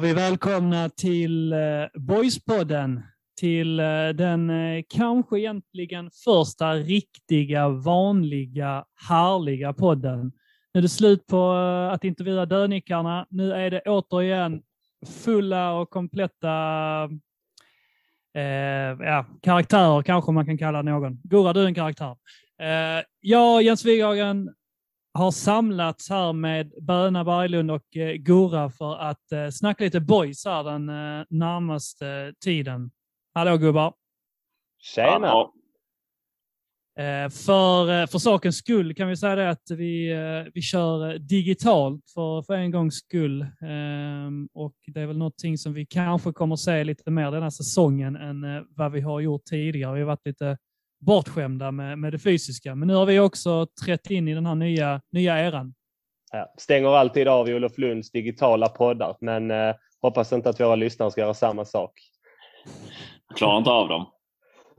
vi välkomna till eh, Boyspodden. Till eh, den eh, kanske egentligen första riktiga, vanliga, härliga podden. Nu är det slut på att intervjua dönickarna. Nu är det återigen fulla och kompletta eh, ja, karaktärer, kanske man kan kalla någon. Gurra, du är en karaktär. Eh, jag, Jens Wighagen, har samlats här med Böna Berglund och eh, Gurra för att eh, snacka lite boys här den eh, närmaste tiden. Hallå gubbar! Tjena! För, för sakens skull kan vi säga det att vi, vi kör digitalt för, för en gångs skull. Ehm, och det är väl någonting som vi kanske kommer se lite mer den här säsongen än vad vi har gjort tidigare. Vi har varit lite bortskämda med, med det fysiska, men nu har vi också trätt in i den här nya, nya eran. Ja, stänger alltid av i Olof Lunds digitala poddar, men eh, hoppas inte att våra lyssnare ska göra samma sak. jag klarar inte av dem.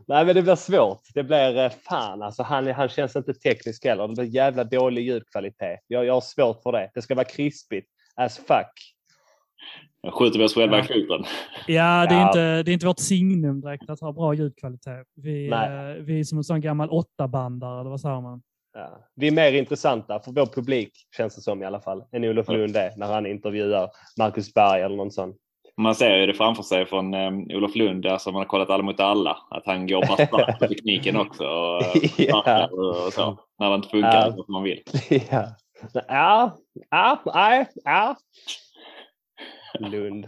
Nej, men det blir svårt. Det blir eh, fan alltså. Han, han känns inte teknisk heller. Det blir jävla dålig ljudkvalitet. Jag, jag har svårt för det. Det ska vara krispigt as fuck. Jag skjuter vi oss själva Ja. i foten. Ja, det är, Ja. Inte, det är inte vårt signum direkt att ha bra ljudkvalitet. Vi, eh, vi är som en sån gammal åttabandare, eller vad säger man? Ja. Vi är mer intressanta för vår publik, känns det som i alla fall, än Olof. Lund är när han intervjuar Marcus Berg eller någon sån. Man ser ju det framför sig från eh, Olof Lund, alltså man har kollat Alla mot alla, att han går bastard på tekniken också. Och, Ja. och, och så, när det inte funkar Ja. som man vill. ja. Ja, ja, ja. Lund.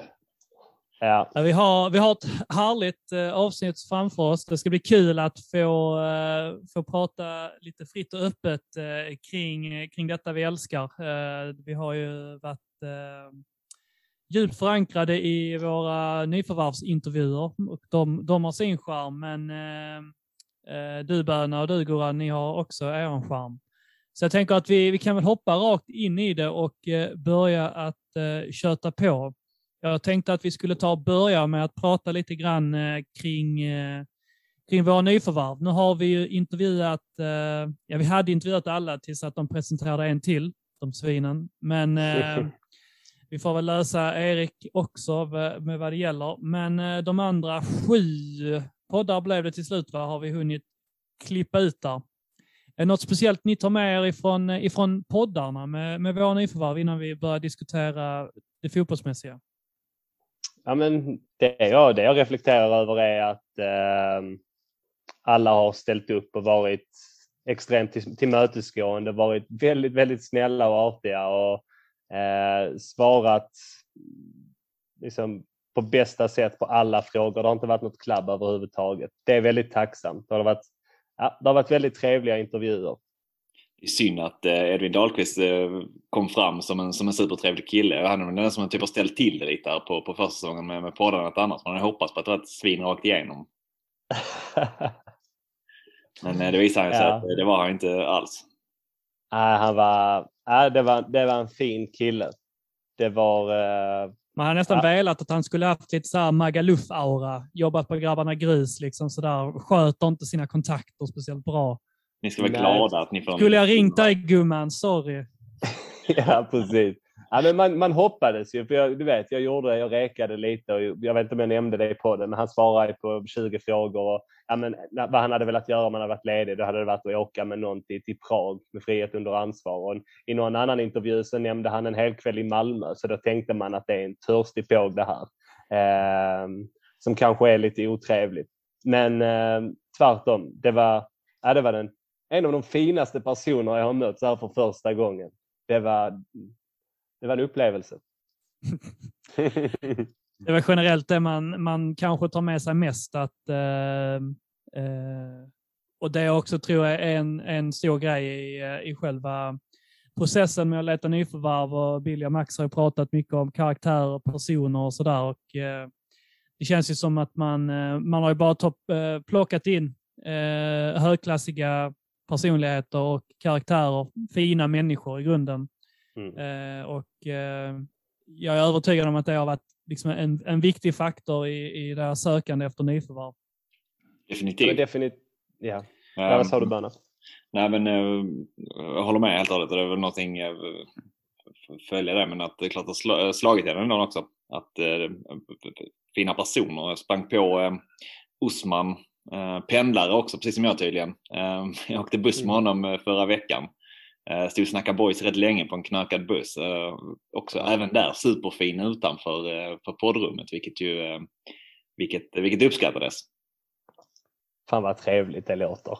Ja. Ja, Vi har, vi har ett härligt eh, avsnitt framför oss. Det ska bli kul att få, eh, få prata lite fritt och öppet eh, kring, kring detta vi älskar. Eh, vi har ju varit eh, djupt förankrade i våra nyförvärvsintervjuer och de, de har sin charm, men eh, eh du Böna och du Goran, ni har också er charm. Så jag tänker att vi, vi kan väl hoppa rakt in i det och eh, börja att eh, köta på. Jag tänkte att vi skulle ta och börja med att prata lite grann eh, kring, eh, kring våra nyförvärv. Nu har vi ju intervjuat, eh, ja vi hade intervjuat alla tills att de presenterade en till, de svinen. Men eh, vi får väl lösa Erik också med, vad det gäller. Men eh, de andra sju poddar blev det till slut, vad har vi hunnit klippa ut där? Är något speciellt ni tar med er ifrån, ifrån poddarna med, med våra nyförvärv innan vi börjar diskutera det fotbollsmässiga? Ja, men det, jag, det jag reflekterar över är att eh, alla har ställt upp och varit extremt till, tillmötesgående, varit väldigt, väldigt snälla och artiga och eh, svarat liksom, på bästa sätt på alla frågor. Det har inte varit något klabb överhuvudtaget. Det är väldigt tacksamt. Det har varit, ja, det har varit väldigt trevliga intervjuer. Synd att eh, Edvin Dahlqvist eh, kom fram som en, som en supertrevlig kille. Han är väl den som typ har ställt till det lite här på, på första säsongen med, med poddandet annars. Man hade hoppats på att det var ett svin rakt igenom. Men eh, det visade sig Ja. att det var han inte alls. Nej, han var, nej, det, var, det var en fin kille. Det var... Eh, Man hade nästan Ja. velat att han skulle haft lite så här Magaluf-aura, jobbat på Grabbarna Grus, liksom sådär, sköter inte sina kontakter speciellt bra. Ni ska vara Nej. glada att ni får Skulle jag ringt dig gumman, sorry. ja, precis. Ja, men man, man hoppades ju, för jag, du vet, jag gjorde jag rekade lite och jag vet inte om jag nämnde det i podden, men han svarade på 20 frågor. Och, ja, men, vad han hade velat göra om han hade varit ledig, då hade det varit att åka med någon till, till Prag med frihet under ansvar. Och I någon annan intervju så nämnde han en hel kväll i Malmö, så då tänkte man att det är en törstig påg det här. Eh, som kanske är lite otrevligt. Men eh, tvärtom, det var, ja, det var den, en av de finaste personer jag har mött så här för första gången. Det var, det var en upplevelse. Det var generellt det man, man kanske tar med sig mest. Att, eh, eh, och det också tror jag är en, en stor grej i, eh, i själva processen med att leta nyförvärv. Och Billy och Max har ju pratat mycket om karaktärer, personer och sådär. Och, eh, det känns ju som att man, eh, man har ju bara topp, eh, plockat in eh, högklassiga personligheter och karaktärer, fina människor i grunden. Mm. Eh, och eh, jag är övertygad om att det har varit liksom en, en viktig faktor i, i det här sökande efter nyförvärv. Definitivt. Definit ja. Ja, vad sa du Ehm, Berna? Nej, men eh, jag håller med helt och hållet. Det är väl någonting jag f- följer det, men att det är klart att sla- eh, slagit henne ändå också. Att eh, fina personer. Jag sprang på eh, Osman, eh, pendlare också, precis som jag tydligen. Eh, jag åkte buss med Mm. honom eh, förra veckan. Eh, stod och snackade boys rätt länge på en knökad buss. Eh, också även där superfin utanför eh, för poddrummet, vilket ju eh, vilket, vilket uppskattades. Fan vad trevligt det låter.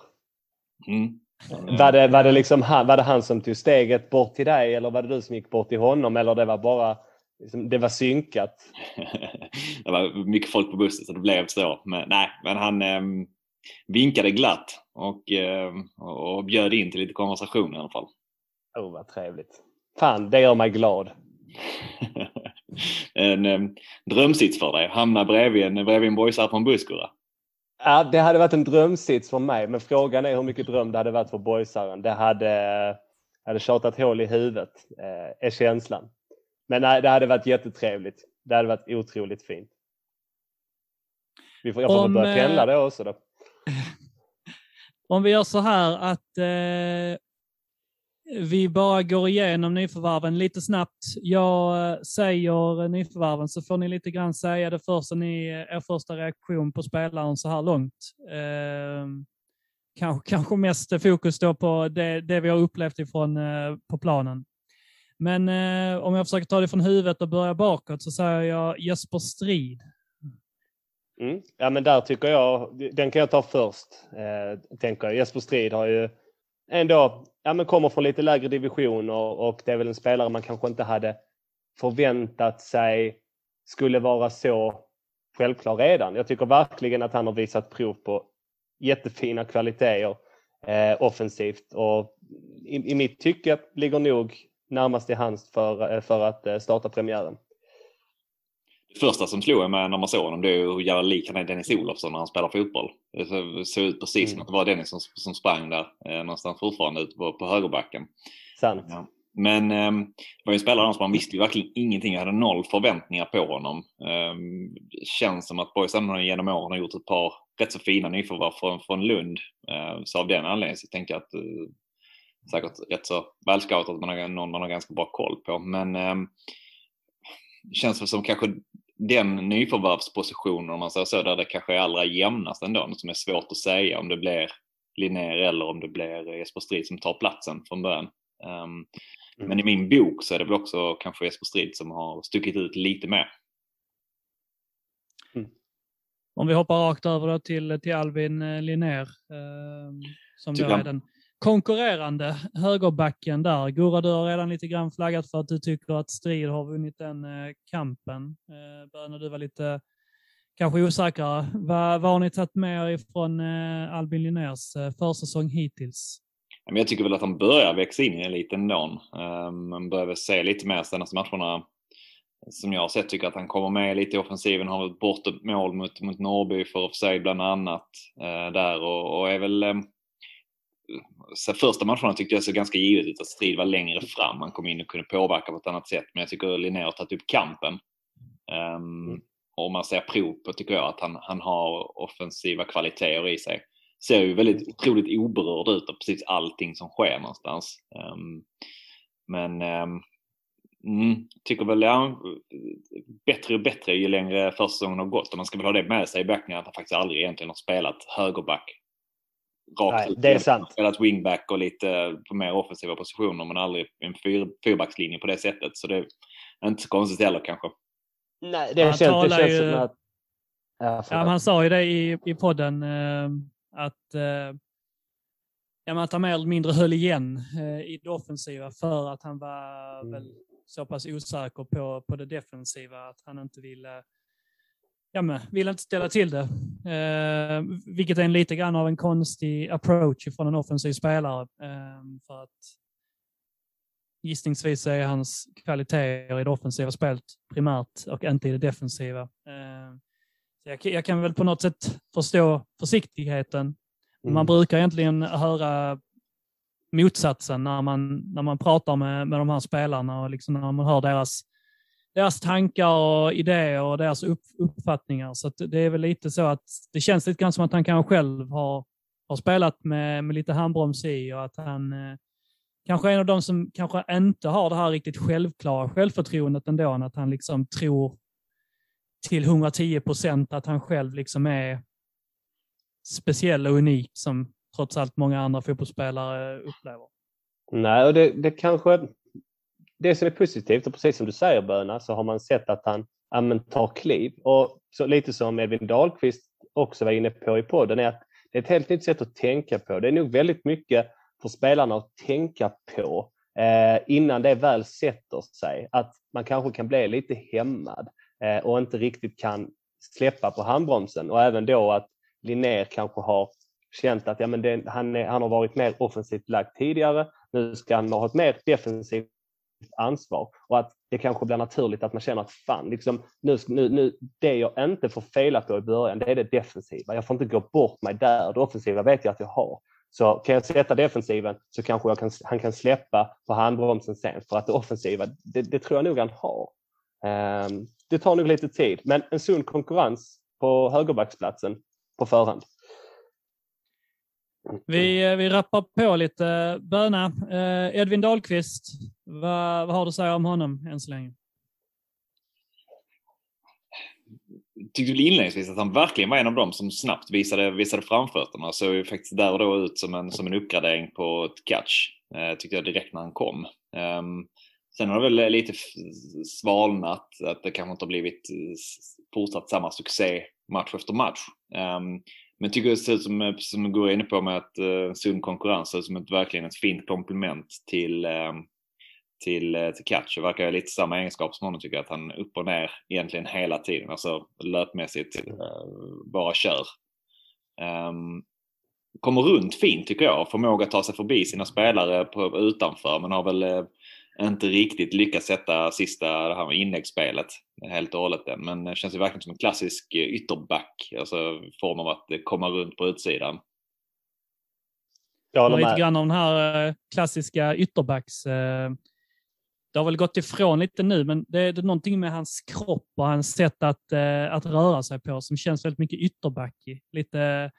Mm. Var det, var, det liksom han, var det han som tog steget bort till dig eller var det du som gick bort till honom eller det var bara det var synkat? det var mycket folk på bussen så det blev så. Men, nej, men han eh, vinkade glatt och, eh, och bjöd in till lite konversation i alla fall. Oh, vad trevligt. Fan, det gör mig glad. en eh, drömsits för dig, hamna bredvid en, bredvid en boysare buss Gurra. Ja, det hade varit en drömsits för mig, men frågan är hur mycket dröm det hade varit för boysaren. Det hade, hade tjatat hål i huvudet, eh, är känslan. Men nej, det hade varit jättetrevligt. Det hade varit otroligt fint. Vi får, jag får Om, börja pendla eh, då också då. Om vi gör så här att eh, vi bara går igenom nyförvärven lite snabbt. Jag eh, säger nyförvärven så får ni lite grann säga det första ni, er första reaktion på spelaren så här långt. Eh, kanske, kanske mest fokus då på det, det vi har upplevt ifrån eh, på planen. Men eh, om jag försöker ta det från huvudet och börja bakåt så säger jag Jesper Strid. Mm. Ja, men där tycker jag, den kan jag ta först. Eh, tänker jag. Jesper Strid har ju ändå, ja men kommer från lite lägre divisioner och det är väl en spelare man kanske inte hade förväntat sig skulle vara så självklar redan. Jag tycker verkligen att han har visat prov på jättefina kvaliteter eh, offensivt och i, i mitt tycke ligger nog närmast i hands för, eh, för att eh, starta premiären. Det första som slog med när man såg honom det är hur jävla lik han är Dennis Olofsson när han spelar fotboll. Det så- såg ut precis som Mm. att det var Dennis som, som sprang där eh, någonstans fortfarande ute på, på högerbacken. Sant. Ja. Men ehm, det var ju en spelare som man visste ju verkligen ingenting. Jag hade noll förväntningar på honom. Um, känns som att ändå genom åren har gjort ett par rätt så fina nyförvärv från, från Lund. Uh, så av den anledningen så tänker jag att uh, säkert rätt så välscoutat att man har någon man har ganska bra koll på. Men um, känns väl som kanske den nyförvärvspositionen om man säger så, där det kanske är allra jämnast ändå, som är svårt att säga om det blir Linnér eller om det blir Jesper Strid som tar platsen från början. Um, Mm. Men i min bok så är det väl också kanske Jesper Strid som har stuckit ut lite mer. Om vi hoppar rakt över då till, till Alvin eh, Linnér, eh, som då Tycker är han- den konkurrerande högerbacken där. Gurra, du har redan lite grann flaggat för att du tycker att Strid har vunnit den eh, kampen. Eh, Böna, när du var lite kanske osäkrare. Vad, vad har ni tagit med er ifrån eh, Albin Linnérs försäsong hittills? Jag tycker väl att han börjar växa in i eliten ändå. nån. man börjar väl se lite mer senaste matcherna. Som jag har sett tycker att han kommer med lite i offensiven. Har ett bortom mål mot, mot Norrby för offside bland annat. eh, där och, och är väl... Så första matcherna tyckte jag så ganska givet ut att Strid var längre fram. Han kom in och kunde påverka på ett annat sätt. Men jag tycker Linnér har tagit upp kampen. Um, och om man ser prov på tycker jag att han, han har offensiva kvaliteter i sig. Ser ju väldigt otroligt oberörd ut av precis allting som sker någonstans. Um, men um, mm, tycker väl ja, bättre och bättre ju längre försäsongen har gått. Och man ska väl ha det med sig i beaktning att han faktiskt aldrig egentligen har spelat högerback. Rakt Nej, ut. det är sant. Spelat wingback och lite på mer offensiva positioner men aldrig en fyr, fyrbackslinje på det sättet. Så det är inte så konstigt heller kanske. Nej, det Han känns, det känns ju- som att... Ja, Ja, han sa ju det i, i podden eh, att, eh, ja, att han mer eller mindre höll igen eh, i det offensiva för att han var Mm. väl så pass osäker på, på det defensiva att han inte ville Ja, men ville inte ställa till det. Eh, vilket är en lite grann av en konstig approach från en offensiv spelare. Eh, för att gissningsvis är hans kvaliteter i det offensiva spelet primärt och inte i det defensiva. Eh, så jag, jag kan väl på något sätt förstå försiktigheten. Men Man Mm. brukar egentligen höra motsatsen när man, när man pratar med, med de här spelarna och liksom när man hör deras deras tankar och idéer och deras upp, uppfattningar. Så det är väl lite så att det känns lite grann som att han kanske själv har, har spelat med, med lite handbroms i och att han eh, kanske är en av de som kanske inte har det här riktigt självklara självförtroendet ändå, att han liksom tror till 110 procent att han själv liksom är speciell och unik som trots allt många andra fotbollsspelare upplever. Nej, och det, det kanske det som är positivt och precis som du säger Böna så har man sett att han ja, tar kliv och så lite som Edvin Dahlqvist också var inne på i podden är att det är ett helt nytt sätt att tänka på. Det är nog väldigt mycket för spelarna att tänka på eh, innan det väl sätter sig. Att man kanske kan bli lite hämmad eh, och inte riktigt kan släppa på handbromsen och även då att Linnér kanske har känt att ja, men det, han, är, han har varit mer offensivt lagd tidigare. Nu ska han ha ett mer defensivt ansvar och att det kanske blir naturligt att man känner att fan, liksom, nu, nu, nu, det jag inte får fela på i början, det är det defensiva. Jag får inte gå bort mig där. Det offensiva vet jag att jag har. Så kan jag sätta defensiven så kanske kan, han kan släppa på handbromsen sen för att det offensiva, det, det tror jag nog han har. Um, det tar nog lite tid, men en sund konkurrens på högerbacksplatsen på förhand. Vi, eh, vi rappar på lite. Böna, eh, Edvin Dahlqvist, vad, vad har du att säga om honom än så länge? tyckte väl inledningsvis att han verkligen var en av dem som snabbt visade, visade framfötterna. Såg ju faktiskt där och då ut som en, som en uppgradering på ett catch. Eh, tyckte jag direkt när han kom. Um, sen har det väl lite svalnat, att det kanske inte har blivit fortsatt samma succé match efter match. Um, men tycker det ser ut som, som går inne på med att uh, sund konkurrens, som ett, verkligen ett fint komplement till, uh, till, uh, till catch. Det verkar ha lite samma egenskap som honom tycker jag, att han upp och ner egentligen hela tiden, alltså löpmässigt uh, bara kör. Um, kommer runt fint tycker jag, förmåga att ta sig förbi sina spelare på, utanför men har väl uh, inte riktigt lyckats sätta sista det här med inläggsspelet helt och hållet än. Men det känns ju verkligen som en klassisk eh, ytterback, alltså form av att komma runt på utsidan. Jag håller Lite grann om den här eh, klassiska ytterbacks... Eh, det har väl gått ifrån lite nu, men det är, någonting med hans kropp och hans sätt att, att röra sig på som känns väldigt mycket ytterbackig. Lite,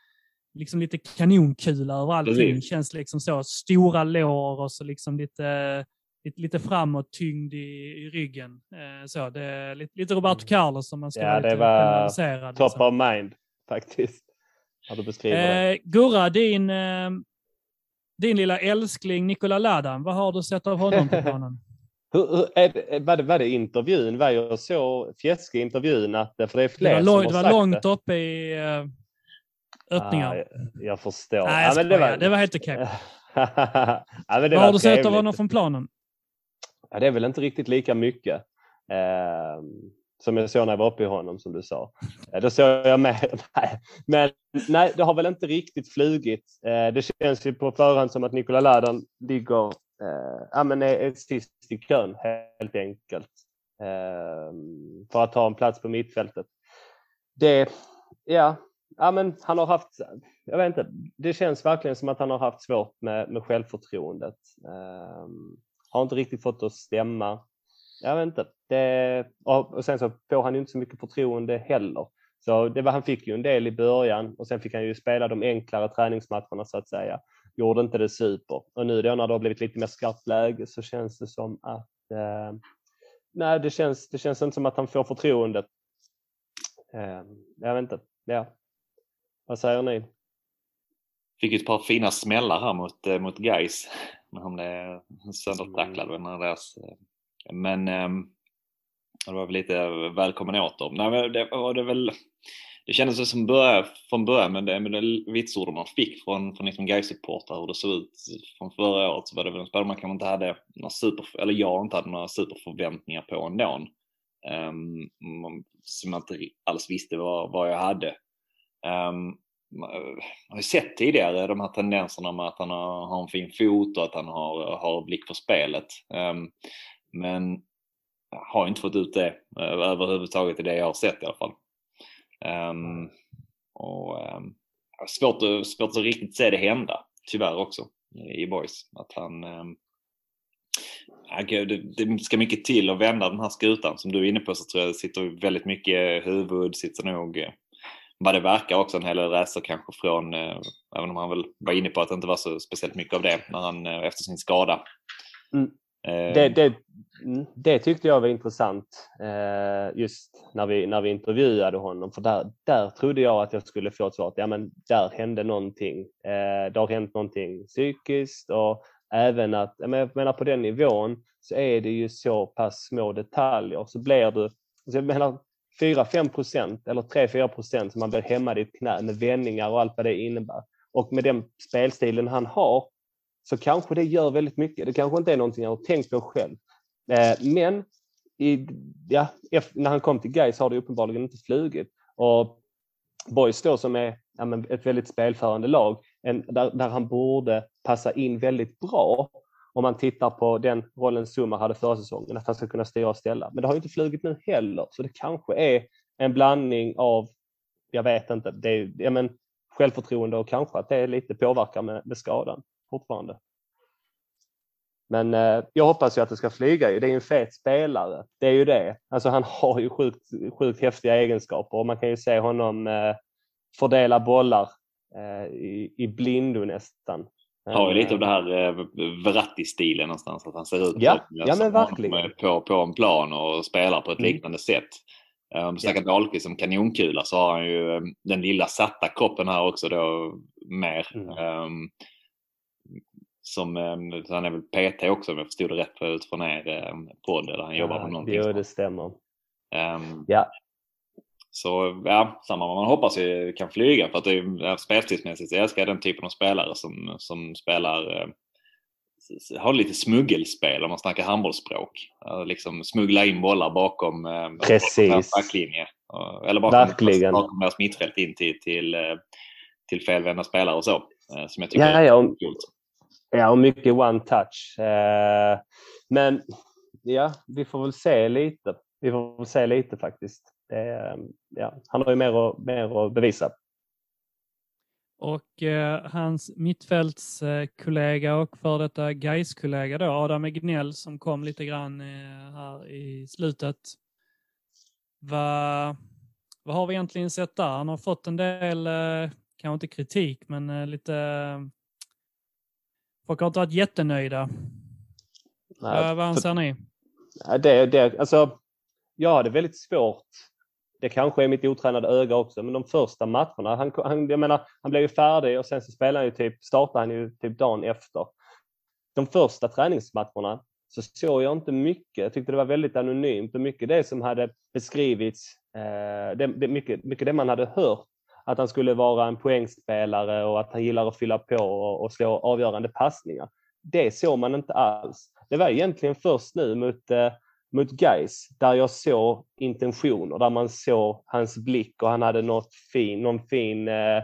liksom lite kanonkula över allting. Det känns liksom så. Stora lår och så liksom lite lite, lite framåt, tyngd i, i ryggen. Eh, så, det är lite, lite Roberto mm. Carlos som man ska ja, det var top liksom. of mind faktiskt. När du beskriver eh, Gurra, din, eh, din lilla älskling Nikola Ladan, vad har du sett av honom på planen? Hur, hur, är, var, det, var det intervjun? Var jag så fjäskig intervjun att för det är fler det var, lång, som har det var långt uppe i uh, öppningar. Ah, jag, jag, förstår. Nej, jag ja, det, var... det var helt okej. Okay. ja, Vad har du sett av honom från planen? Ja, det är väl inte riktigt lika mycket eh, som jag såg när jag var uppe i honom som du sa. Eh, då såg jag med. Nej. Men nej, det har väl inte riktigt flugit. Eh, det känns ju på förhand som att Nikola Ladan ligger eh, ja, men är sist i kön helt enkelt. Eh, för att ta en plats på mittfältet. Det, ja, ja, men han har haft, jag vet inte, det känns verkligen som att han har haft svårt med, med självförtroendet. Um, har inte riktigt fått det att stämma. Jag vet inte. Det, och sen så får han ju inte så mycket förtroende heller. Så det var, han fick ju en del i början och sen fick han ju spela de enklare träningsmatcherna så att säga. Gjorde inte det super. Och nu då när det har blivit lite mer skarpt läge så känns det som att eh, nej, det känns, det känns inte som att han får förtroendet. Eh, jag vet inte. Ja. Vad säger ni? Fick ett par fina smällar här mot, eh, mot Gais när han blev söndertacklad. Mm. Deras, eh, men ehm, det var väl lite välkommen åt dem. Nej, det var det väl det kändes som början, från början med det, med det vitsorden man fick från, från liksom Gais-supportrar hur det såg ut från förra året så var det väl en spelare man kanske inte hade några super, eller jag inte hade några superförväntningar på ändå. Um, som jag inte alls visste vad, vad jag hade. Um, har ju sett tidigare de här tendenserna med att han har, har en fin fot och att han har, har blick för spelet. Um, men jag har inte fått ut det uh, överhuvudtaget i det jag har sett i alla fall. Um, och um, svårt, svårt att riktigt se det hända, tyvärr också, i boys. Att han, det, det ska mycket till att vända den här skutan. Som du är inne på så tror jag det sitter väldigt mycket huvud, sitter nog eh, vad det verkar också en hel del resor kanske från, eh, även om han väl var inne på att det inte var så speciellt mycket av det när han, eh, efter sin skada. Mm. Eh. Det, det, mm, det, tyckte jag var intressant just när vi, när vi intervjuade honom för där, där trodde jag att jag skulle få ett svar att ja, men där hände någonting. Det har hänt någonting psykiskt och även att, jag menar på den nivån så är det ju så pass små detaljer så blir du, jag menar 4-5 procent eller 3-4 procent som man blir hämmad i ett knä med vändningar och allt vad det innebär. Och med den spelstilen han har så kanske det gör väldigt mycket. Det kanske inte är någonting jag har tänkt på själv. Eh, men i, ja, när han kom till Gais har det uppenbarligen inte flugit. Och Boys då som är ja, ett väldigt spelförande lag, en, där, där han borde passa in väldigt bra om man tittar på den rollen Zuma hade förra säsongen, att han ska kunna styra och ställa. Men det har ju inte flugit nu heller, så det kanske är en blandning av, jag vet inte, det är, ja, men, självförtroende och kanske att det är lite påverkar med, med skadan fortfarande. Men eh, jag hoppas ju att det ska flyga. Det är ju en fet spelare. Det är ju det. Alltså han har ju sjukt, sjukt häftiga egenskaper och man kan ju se honom eh, fördela bollar eh, i, i blindo nästan. Har ju lite av det här eh, Verratti-stilen någonstans. Att han ser ut ja, ja, men verkligen. På, på en plan och spelar på ett mm. liknande sätt. Om vi snackar ja. Dahlqvist som kanonkula så har han ju eh, den lilla satta kroppen här också då mer. Mm. Um, som, um, han är väl PT också om jag förstod det rätt utifrån er um, podd där han ja, jobbar på någonting. Jo, det stämmer. Um, ja. Så ja, samma. Man hoppas ju kan flyga för att det är spelstidsmässigt. Jag älskar den typen av spelare som, som spelar eh, har lite smuggelspel om man snackar handbollsspråk. Liksom smuggla in bollar bakom eh, Precis. backlinje. Eller bakom, Verkligen. bakom deras mittfält in till, till, eh, till felvända spelare och så. Eh, som jag tycker ja, är ja, och, ja, och mycket one touch. Men ja, vi får väl se lite. Vi får väl se lite faktiskt. Ja, han har ju mer, och, mer att bevisa. Och eh, hans mittfältskollega och för detta Gais-kollega då, Adam Egnell som kom lite grann eh, här i slutet. Vad, vad har vi egentligen sett där? Han har fått en del, eh, kanske inte kritik, men eh, lite... Folk har inte varit jättenöjda. Nej, vad anser ni? Det, det, alltså, jag hade väldigt svårt det kanske är mitt otränade öga också, men de första matcherna, han, han, jag menar, han blev ju färdig och sen så spelade han ju typ, startade han ju typ dagen efter. De första träningsmatcherna så såg jag inte mycket. Jag tyckte det var väldigt anonymt och mycket det som hade beskrivits, eh, det, det, mycket, mycket det man hade hört, att han skulle vara en poängspelare och att han gillar att fylla på och, och slå avgörande passningar. Det såg man inte alls. Det var egentligen först nu mot eh, mot Geis där jag såg intentioner, där man såg hans blick och han hade något fin, någon fin eh,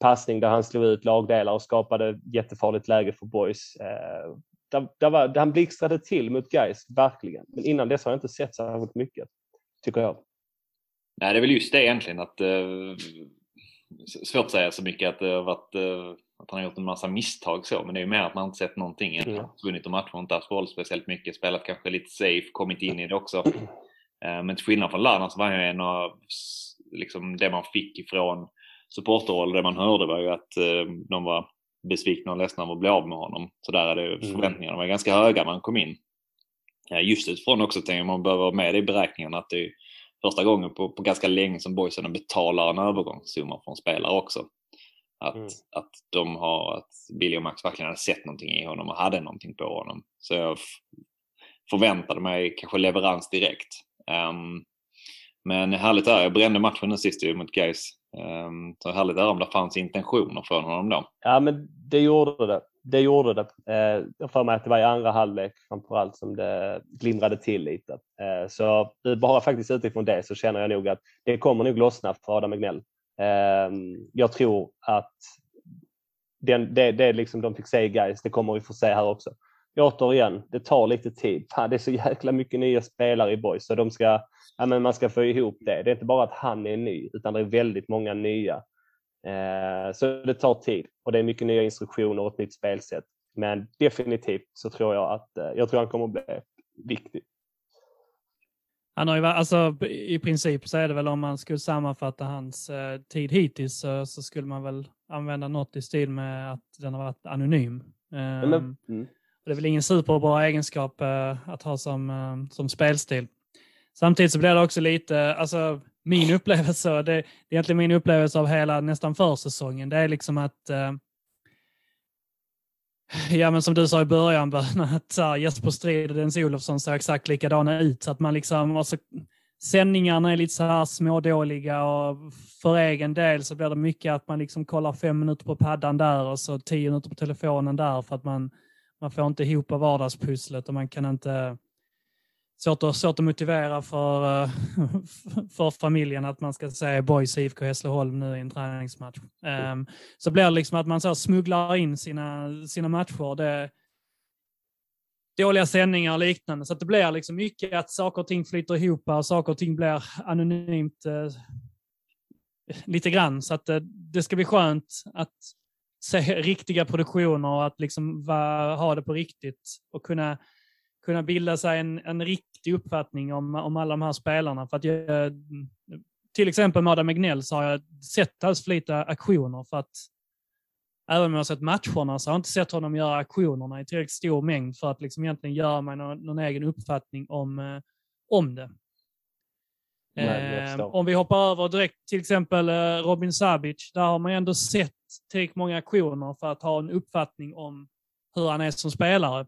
passning där han slog ut lagdelar och skapade jättefarligt läge för boys. Eh, där, där var, där han blixtrade till mot Geis verkligen. Men innan dess har jag inte sett särskilt mycket, tycker jag. Nej, det är väl just det egentligen att eh, svårt att säga så mycket att det har varit eh, att han har gjort en massa misstag så, men det är ju mer att man inte sett någonting än. Mm. Vunnit och matcher, inte haft roll speciellt mycket, spelat kanske lite safe, kommit in i det också. Eh, men till skillnad från Lana så var han ju en av, liksom det man fick ifrån supporterhåll, det man hörde var ju att eh, de var besvikna och ledsna av att bli av med honom. Så där är det mm. förväntningarna var ganska höga när han kom in. Just utifrån också tänker man behöver ha med det i beräkningen att det är första gången på, på ganska länge som boysen betalar en övergångssumma från spelare också. Att, mm. att de har, att Billy och Max verkligen hade sett någonting i honom och hade någonting på honom. Så jag förväntade mig kanske leverans direkt. Um, men härligt är, jag brände matchen nu sist mot Gais. Um, så härligt är om det fanns intentioner från honom då. Ja men det gjorde det. Det gjorde det. Eh, jag får mig att det var i andra halvlek framförallt som det glimrade till lite. Eh, så bara faktiskt utifrån det så känner jag nog att det kommer nog lossna för Adam Egnell. Ehm, jag tror att den, det, det liksom de fick se guys, det kommer vi få se här också. Återigen, det tar lite tid. det är så jäkla mycket nya spelare i boys så de ska, ja, men man ska få ihop det. Det är inte bara att han är ny utan det är väldigt många nya. Ehm, så det tar tid och det är mycket nya instruktioner och ett nytt spelsätt. Men definitivt så tror jag att eh, jag tror han kommer att bli viktig. Han har ju, alltså, I princip så är det väl om man skulle sammanfatta hans eh, tid hittills så, så, skulle man väl använda något i stil med att den har varit anonym. Um, mm. Det är väl ingen superbra egenskap uh, att ha som, uh, som spelstil. Samtidigt så blir det också lite, alltså min upplevelse, det, det är egentligen min upplevelse av hela nästan försäsongen, det är liksom att uh, Ja, men som du sa i början, att så här, Jesper Strid och Dennis Olofsson ser exakt likadana ut. Så att man liksom, alltså, sändningarna är lite så här smådåliga och för egen del så blir det mycket att man liksom kollar fem minuter på paddan där och så tio minuter på telefonen där för att man, man får inte ihop vardagspusslet och man kan inte svårt att, svårt att motivera för, eh, för familjen att man ska säga Boys IFK Hässleholm nu i en träningsmatch. Um, så blir det liksom att man så smugglar in sina, sina matcher. Det, dåliga sändningar och liknande. Så det blir liksom mycket att saker och ting flyter ihop och saker och ting blir anonymt eh, lite grann. Så att eh, det ska bli skönt att se riktiga produktioner och att liksom va, ha det på riktigt och kunna kunna bilda sig en, en riktig uppfattning om, om alla de här spelarna. För att jag, till exempel med Adam Egnell så har jag sett hans för lite aktioner för att även om jag har sett matcherna så har jag inte sett honom göra aktionerna i tillräckligt stor mängd för att liksom egentligen göra mig någon, någon egen uppfattning om, eh, om det. eh, om vi hoppar över direkt till exempel eh, Robin Sabic, där har man ändå sett tillräckligt många aktioner för att ha en uppfattning om hur han är som spelare.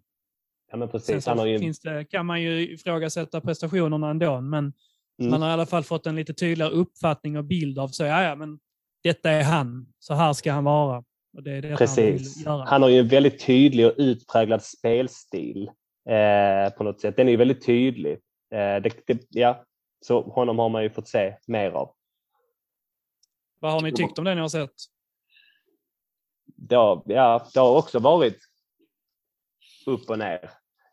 Ja, men precis. Sen ju... finns det, kan man ju ifrågasätta prestationerna ändå, men mm. man har i alla fall fått en lite tydligare uppfattning och bild av så, ja, ja, men detta är han, så här ska han vara. Och det är det precis. Han, han, har ju en väldigt tydlig och utpräglad spelstil eh, på något sätt. Den är ju väldigt tydlig. Eh, det, det, ja, så honom har man ju fått se mer av. Vad har ni tyckt om det ni har sett? Det har, ja, det har också varit upp och ner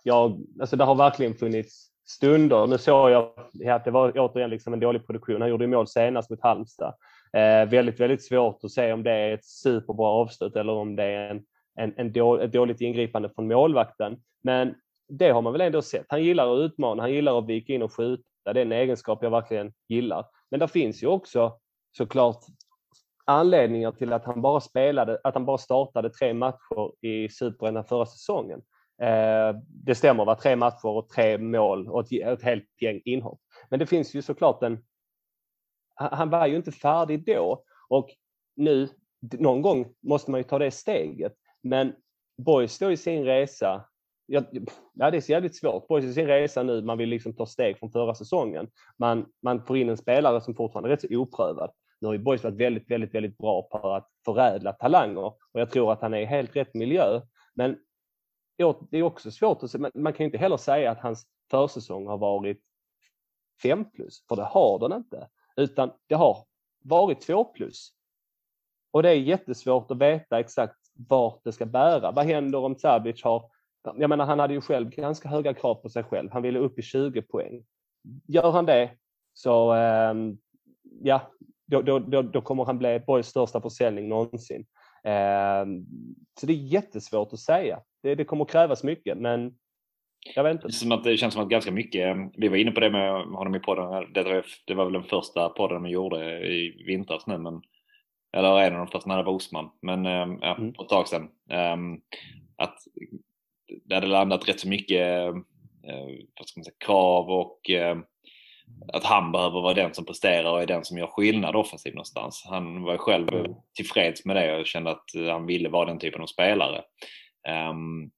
jag, alltså det har verkligen funnits stunder. Nu såg jag att det var återigen liksom en dålig produktion. Han gjorde mål senast mot Halmstad. Eh, väldigt, väldigt svårt att se om det är ett superbra avslut eller om det är en, en, en då, ett dåligt ingripande från målvakten. Men det har man väl ändå sett. Han gillar att utmana, han gillar att vika in och skjuta. Det är en egenskap jag verkligen gillar. Men det finns ju också såklart anledningar till att han bara spelade, att han bara startade tre matcher i Superettan förra säsongen. Eh, det stämmer, var tre matcher och tre mål och ett, ett helt gäng inhopp. Men det finns ju såklart en... Han var ju inte färdig då och nu, någon gång måste man ju ta det steget. Men Boys står i sin resa Ja, ja, det är så jävligt svårt. Boys i sin resa nu, man vill liksom ta steg från förra säsongen. Man, man får in en spelare som fortfarande är rätt så oprövad. Nu har ju Boys varit väldigt, väldigt, väldigt bra på att förädla talanger och jag tror att han är i helt rätt miljö. Men det är också svårt att se, man kan inte heller säga att hans försäsong har varit 5 plus, för det har den inte, utan det har varit 2 plus. Och det är jättesvårt att veta exakt vart det ska bära. Vad händer om Sabic har, jag menar han hade ju själv ganska höga krav på sig själv, han ville upp i 20 poäng. Gör han det så, ehm, ja, då, då, då, då kommer han bli Borgs största försäljning någonsin. Ehm, så det är jättesvårt att säga. Det, det kommer krävas mycket, men jag vet inte. Som att det känns som att ganska mycket, vi var inne på det med honom i podden, det det var väl den första podden vi gjorde i vintras nu, men, eller en av de första när det var Osman, men ehm, ja, mm. på ett tag sedan. Ehm, att det hade landat rätt så mycket eh, vad ska man säga, krav och att han behöver vara den som presterar och är den som gör skillnad offensivt någonstans. Han var själv mm. tillfreds med det och kände att han ville vara den typen av spelare. Um,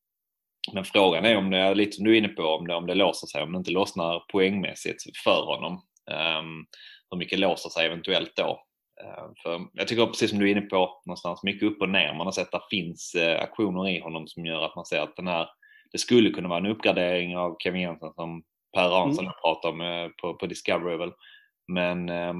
men frågan är om det är lite som du är inne på, om det, om det låser sig, om det inte lossnar poängmässigt för honom. Um, hur mycket låser sig eventuellt då? Uh, för jag tycker precis som du är inne på, någonstans mycket upp och ner. Man har sett att det finns uh, aktioner i honom som gör att man ser att den här, det skulle kunna vara en uppgradering av Kevin Jensen som Per Hansson mm. pratade om eh, på, på Discovery väl. Men eh,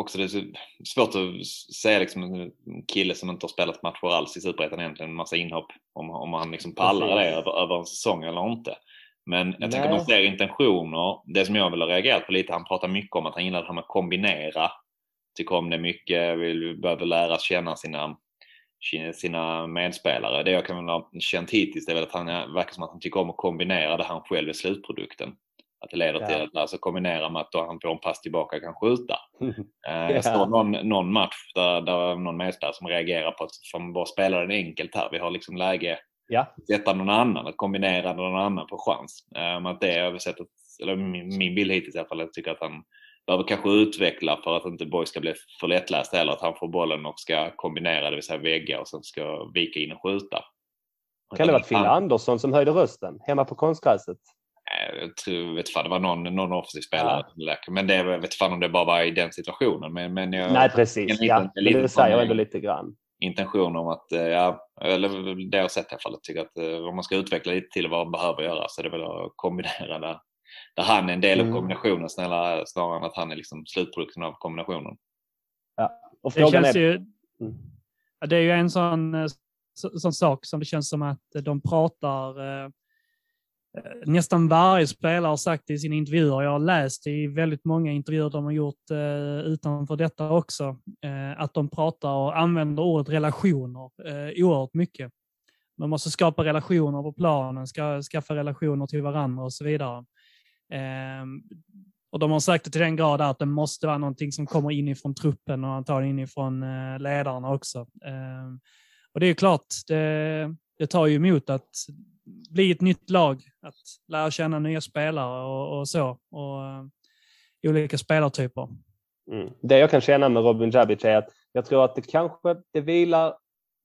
också det är svårt att säga liksom en kille som inte har spelat matcher alls i Superettan egentligen, en massa inhopp, om, om han liksom pallar det över, över en säsong eller inte. Men jag tänker man ser intentioner. Det som jag vill ha reagerat på lite, han pratar mycket om att han gillar det här med att kombinera. Tycker om det mycket, vill, behöver lära känna sina sina medspelare. Det jag kan ha känt hittills är väl att han verkar som att han tycker om att kombinera det han själv är slutprodukten. Att det leder till att alltså, kombinera med att han får en pass tillbaka kan skjuta. yeah. Jag står någon, någon match där, där någon medspelare som reagerar på att som bara spelar den enkelt här. Vi har liksom läge ja. sätta någon annan, att kombinera någon annan på chans. Um, att det är sättet, eller min, min bild hittills i alla fall, jag tycker att han behöver kanske utveckla för att inte Boy ska bli för lättläst heller. Att han får bollen och ska kombinera, det vill säga vägga och sen ska vika in och skjuta. Kan det vara Fille Andersson som höjde rösten hemma på konstgräset? Jag tror, vet fan, det var någon, någon offensiv spelare. Ja. Men det, jag vet fan om det bara var i den situationen. Men, men jag, Nej, precis. Liten, ja, men det säger ändå lite grann. Intention om att, eh, ja, eller det jag har sett i alla fall, jag tycker att eh, om man ska utveckla lite till vad man behöver göra så är det väl att kombinera det där han är en del av mm. kombinationen snälla, snarare än att han är liksom slutprodukten av kombinationen. Ja. Och det, känns är... ju, mm. det är ju en sån, eh, sån sak som det känns som att de pratar eh, eh, Eh, nästan varje spelare har sagt i sina intervjuer, jag har läst i väldigt många intervjuer de har gjort eh, utanför detta också, eh, att de pratar och använder ordet relationer eh, oerhört mycket. Man måste skapa relationer på planen, ska, skaffa relationer till varandra och så vidare. Ehm, och de har sagt det till den grad att det måste vara någonting som kommer inifrån truppen och antagligen inifrån eh, ledarna också. Ehm, och det är klart, det, det tar ju emot att bli ett nytt lag, att lära känna nya spelare och, och så. Och uh, olika spelartyper. Mm. Det jag kan känna med Robin Djabic är att jag tror att det kanske det vilar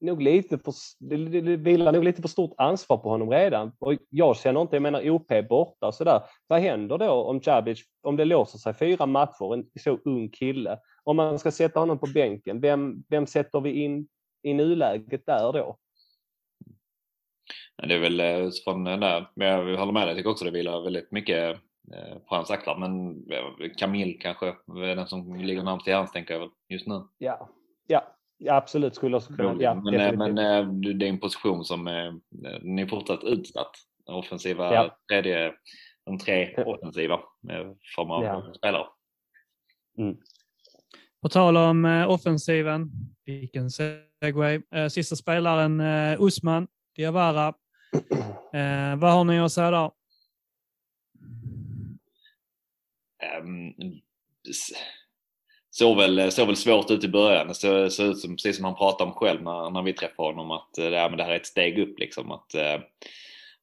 nog lite på, det vilar nog lite på stort ansvar på honom redan. Och jag känner inte, jag menar OP borta och sådär. Vad händer då om Djabic, om det låser sig fyra matcher, en så ung kille, om man ska sätta honom på bänken, vem, vem sätter vi in i nuläget där då? Det är väl eh, från den där, men jag håller med dig, jag tycker också det vilar väldigt mycket eh, på hans axlar. Men Camille kanske är den som ligger närmast till hands tänker jag väl just nu. Ja, ja Ja, absolut skulle också kunna. Ja, men, eh, men eh, det är en position som ni är fortsatt utsatt. Offensiva, ja. tredje, de tre offensiva form av ja. spelare. Mm. På tal om offensiven, vilken segway. Sista spelaren Usman Diawara. Eh, vad har ni att säga där? Um, ehm, såg väl, såg väl svårt ut i början. Det såg, såg ut som, precis som han pratade om själv när, när vi träffade honom, att eh, äh, men det här är ett steg upp. Liksom, att, äh,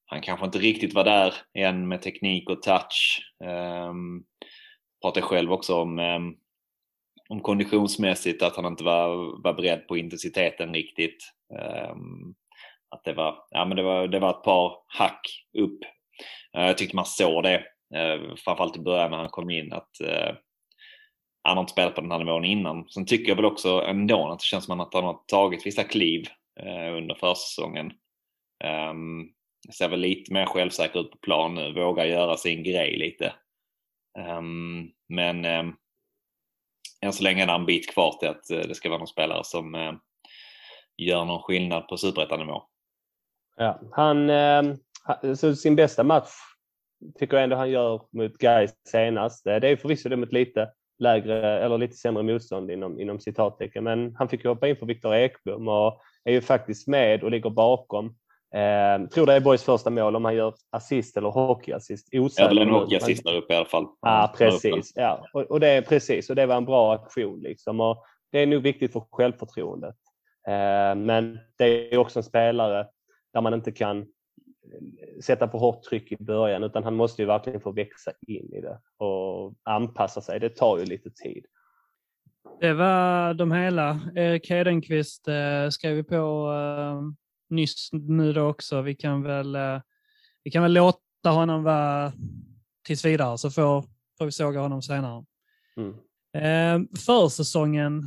han kanske inte riktigt var där än med teknik och touch. Ehm, um, pratade själv också om, um, om konditionsmässigt att han inte var, var beredd på intensiteten riktigt. Um, att det var, ja, men det, var, det var ett par hack upp. Eh, jag tyckte man såg det, eh, framförallt i början när han kom in, att eh, han har inte spelat på den här nivån innan. Sen tycker jag väl också ändå att det känns som att han har tagit vissa kliv under försäsongen. Um, ser väl lite mer självsäker ut på plan nu, vågar göra sin grej lite. Um, men um, än så länge är det en bit kvar till att uh, det ska vara någon spelare som uh, gör någon skillnad på superettanivå. Ja, han, uh, sin bästa match tycker jag ändå han gör mot Gais senast. Det är förvisso det mot lite lägre eller lite sämre motstånd inom, inom citattecken. Men han fick hoppa in för Viktor Ekblom och är ju faktiskt med och ligger bakom. Eh, tror det är Boys första mål om han gör assist eller hockeyassist. Ja, väl en hockeyassist där uppe i alla fall. Ja, precis. Ja. Och, och, det är precis och det var en bra aktion liksom. Och det är nog viktigt för självförtroendet. Eh, men det är också en spelare där man inte kan sätta för hårt tryck i början utan han måste ju verkligen få växa in i det och anpassa sig. Det tar ju lite tid. Det var de hela. Erik Hedenqvist eh, skrev vi på eh, nyss nu då också. Vi kan väl, eh, vi kan väl låta honom vara tills vidare så får, får vi såga honom senare. Mm. Eh, försäsongen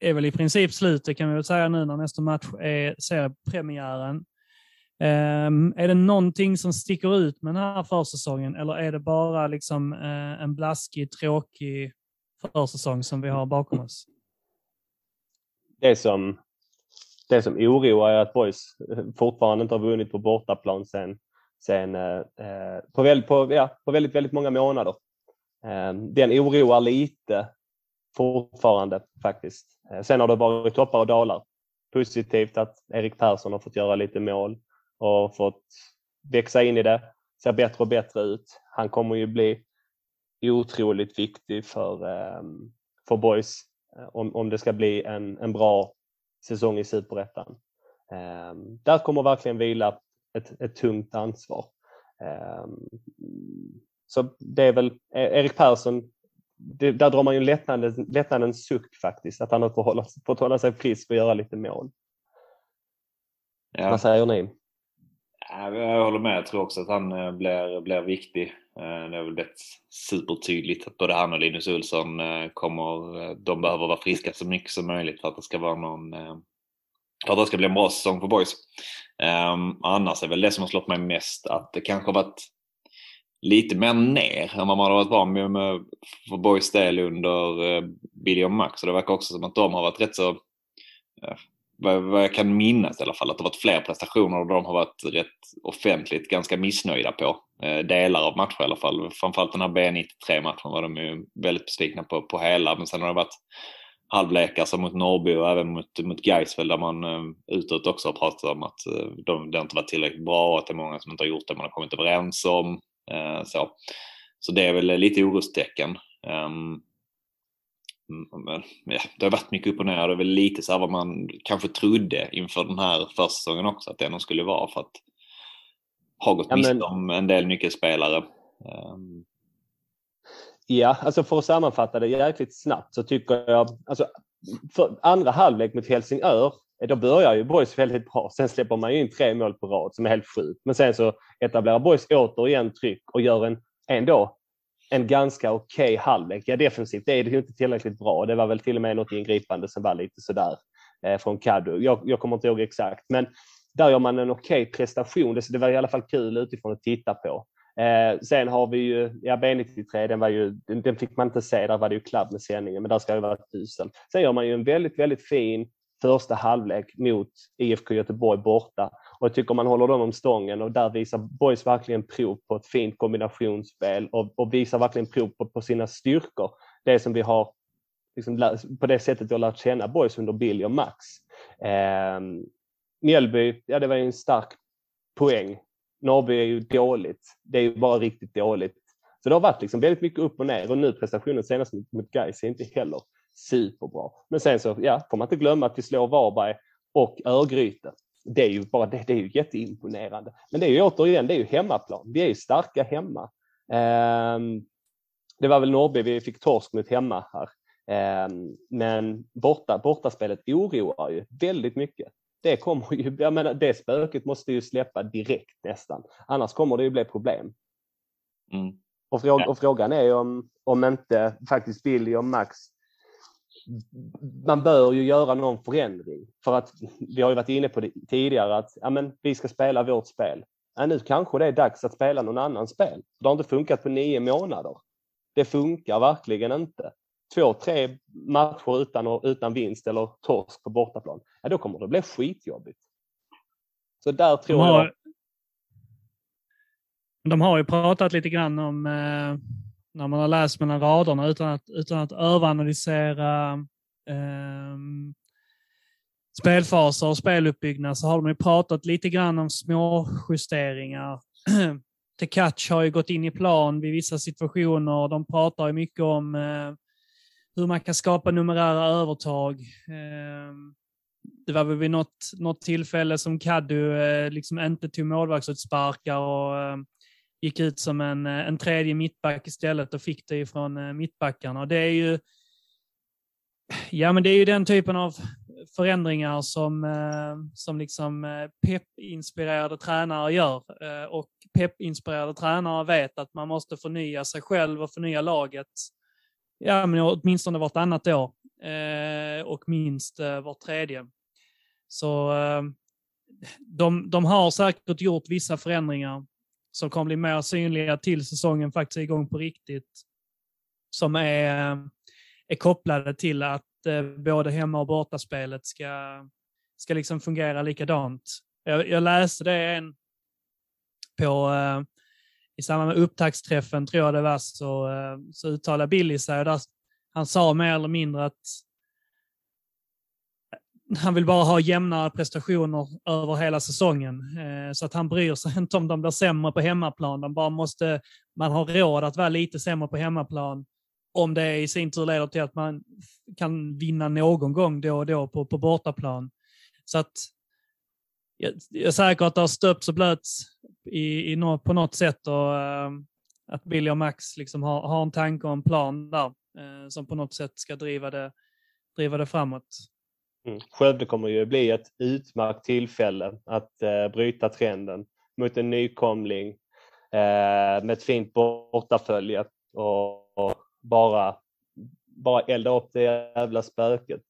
är väl i princip slut, det kan vi väl säga nu när nästa match är seriepremiären. Um, ehm, är det någonting som sticker ut med den här försäsongen eller är det bara liksom, uh, en blaskig, tråkig försäsong som vi har bakom oss? Det som, det som oroar är att Boys eh, fortfarande inte har vunnit på bortaplan sen, sen uh, på, väldigt, på, ja, på väldigt, väldigt många månader. Um, den oroar lite fortfarande faktiskt. Eh, sen har det varit toppar och dalar positivt att Erik Persson har fått göra lite mål och fått växa in i det. Ser bättre och bättre ut. Han kommer ju bli otroligt viktig för, ehm, för Boys eh, om, om det ska bli en, en bra säsong i Superettan. Ehm, där kommer verkligen vila ett, ett tungt ansvar. Ehm, så det är väl e-, Erik Persson, det, där drar man ju lättnadens, lättnadens suck faktiskt, att han har fått hålla, fått hålla sig frisk och göra lite mål. Ja. Vad säger ni? Jag håller med. Jag tror också att han eh, blir, blir viktig. Eh, det är väl blivit supertydligt att både han och Linus Olsson eh, kommer, de behöver vara friska så mycket som möjligt för att det ska vara någon, för att det ska bli en bra säsong för boys. Um, annars är väl det som har slått mig mest att det kanske har varit lite mer ner än vad man har varit van med, med för boys del under eh, Billy och Max. Och det verkar också som att de har varit rätt så eh, vad, vad jag kan minnas i alla fall, att det varit fler prestationer och de har varit rätt offentligt ganska missnöjda på. Eh, delar av matcher i alla fall. Framförallt den här B93-matchen var de ju väldigt besvikna på, på hela, men sen har det varit halvlekar som mot Norrby och även mot, mot Gaisfeld där man eh, utåt också har pratat om att eh, de, det inte varit tillräckligt bra och att det är många som inte har gjort det man har kommit överens om. Eh, så. så det är väl lite orostecken. Um, men, ja, det har varit mycket upp och ner. Det är väl lite så här vad man kanske trodde inför den här försäsongen också att det nog skulle vara för att ha gått ja, miste om en del nyckelspelare. Um. Ja, alltså för att sammanfatta det jäkligt snabbt så tycker jag, alltså för andra halvlek mot Helsingör, Eh, då börjar ju Boys väldigt bra. Sen släpper man ju in tre mål på rad som är helt sjukt. Men sen så etablerar Boys återigen tryck och gör en ändå en ganska okej okay halvlek. Ja, defensivt det är det ju inte tillräckligt bra. Det var väl till och med något ingripande som var lite sådär eh, från Kadu. Jag, jag kommer inte ihåg exakt, men där gör man en okej okay prestation. Det, det var i alla fall kul utifrån att titta på. Eh, sen har vi ju, ja B93, den, var ju, den, den, fick man inte se, där var det ju klabb med sändningen, men där ska det vara tusen. Sen gör man ju en väldigt, väldigt fin första halvlek mot IFK Göteborg borta och jag tycker man håller dem om stången och där visar Boys verkligen prov på ett fint kombinationsspel och, och visar verkligen prov på, på, sina styrkor. Det som vi har liksom, på det sättet vi har lärt känna Boys under Billy och Max. Eh, Mjällby, ja det var ju en stark poäng. Norrby är ju dåligt. Det är ju bara riktigt dåligt. Så det har varit liksom väldigt mycket upp och ner och nu prestationen senast mot, mot Gais är inte heller superbra. Men sen så ja, får man inte glömma att vi slår Varberg och Örgryte det är ju bara det, det är ju jätteimponerande. Men det är ju återigen, det är ju hemmaplan. Vi är ju starka hemma. Um, det var väl Norrby vi fick torsk mot hemma här. Um, men borta, bortaspelet oroar ju väldigt mycket. Det kommer ju, jag menar, det spöket måste ju släppa direkt nästan. Annars kommer det ju bli problem. Mm. Och, fråga, och, frågan är om, om inte faktiskt Billy och Max man bör ju göra någon förändring. För att vi har ju varit inne på det tidigare att ja, men, vi ska spela vårt spel. Ja, nu kanske det är dags att spela någon annan spel. Det har inte funkat på nio månader. Det funkar verkligen inte. Två, tre matcher utan, utan vinst eller torsk på bortaplan. Ja, då kommer det bli skitjobbigt. Så där tror de har, jag... De har ju pratat lite grann om eh när man har läst mellan raderna utan att, utan att överanalysera eh, spelfaser och speluppbyggnad så har de ju pratat lite grann om små justeringar. Tekac har ju gått in i plan vid vissa situationer. De pratar ju mycket om eh, hur man kan skapa numerära övertag. Eh, det var väl vid något, något tillfälle som Kaddu eh, liksom inte tog målvaktsutsparkar och eh, gick ut som en, eh, en tredje mittback istället och fick det ifrån eh, mittbackarna. Det är ju Ja, men det är ju den typen av förändringar som, eh, som liksom peppinspirerade tränare gör. Och peppinspirerade tränare vet att man måste förnya sig själv och förnya laget. Ja, men åtminstone vartannat år och minst vart tredje. Så de, de har säkert gjort vissa förändringar som kommer bli mer synliga till säsongen faktiskt är igång på riktigt. Som är, är kopplade till att eh, både hemma och bortaspelet ska, ska liksom fungera likadant. Jag, jag läste det en på, eh, i samband med upptaktsträffen, tror jag det var, så, eh, så uttalade Billy sig. Där, han sa mer eller mindre att han vill bara ha jämna prestationer över hela säsongen. Eh, så att han bryr sig inte om de blir sämre på hemmaplan. De bara måste, man har råd att vara lite sämre på hemmaplan om det i sin tur leder till att man kan vinna någon gång då och då på, på bortaplan. Så att jag, jag är säker att det har stöpts och blöts i, i no, på något sätt och eh, att Billy och Max liksom har, har en tanke och en plan där eh, som på något sätt ska driva det, driva det framåt. Mm. Skövde kommer ju bli ett utmärkt tillfälle att uh, bryta trenden mot en nykomling med ett fint bortafölje och, och bara, bara elda upp det jävla spöket.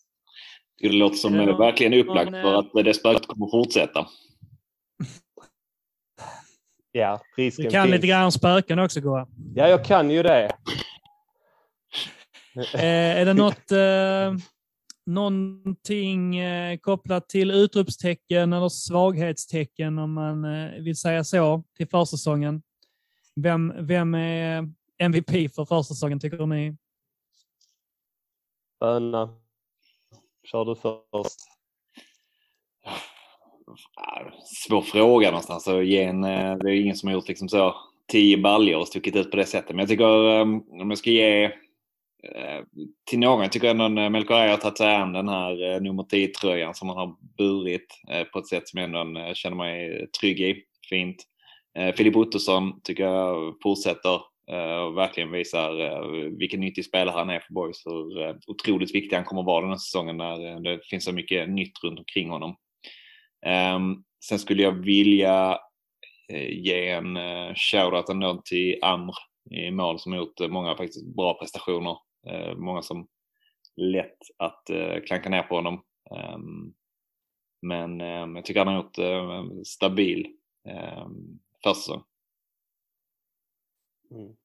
Det låter som ja, verkligen upplagt för att det spöket kommer fortsätta. Ja, risken Du kan finns. lite grann om spöken också, Goa. Ja, jag kan ju det. eh, är det något, eh, någonting eh, kopplat till utropstecken eller svaghetstecken, om man eh, vill säga så, till försäsongen? Vem, vem är MVP för försäsongen, tycker ni? Böna. Kör du först. Svår fråga någonstans. Att ge en, eh, det är ingen som har gjort liksom så tio baljor och stuckit ut på det sättet. Men jag tycker om jag ska ge Eh, till någon, jag tycker ändå Melchior har tagit sig an den här eh, nummer 10-tröjan som han har burit eh, på ett sätt som jag ändå känner mig trygg i. Fint. Filip Ottosson tycker jag fortsätter och verkligen visar vilken nyttig spelare han är för Boys. Hur otroligt viktig han kommer att vara den här säsongen när det finns så mycket nytt runt omkring honom. Ehm, sen skulle jag vilja ge en shoutout ändå till Amr i mål som har gjort många faktiskt bra prestationer. Eh, många som lätt att eh, klanka ner på honom. Ehm, men ehm, jag tycker han har gjort uh, stabil ehm, försäsong. Mm.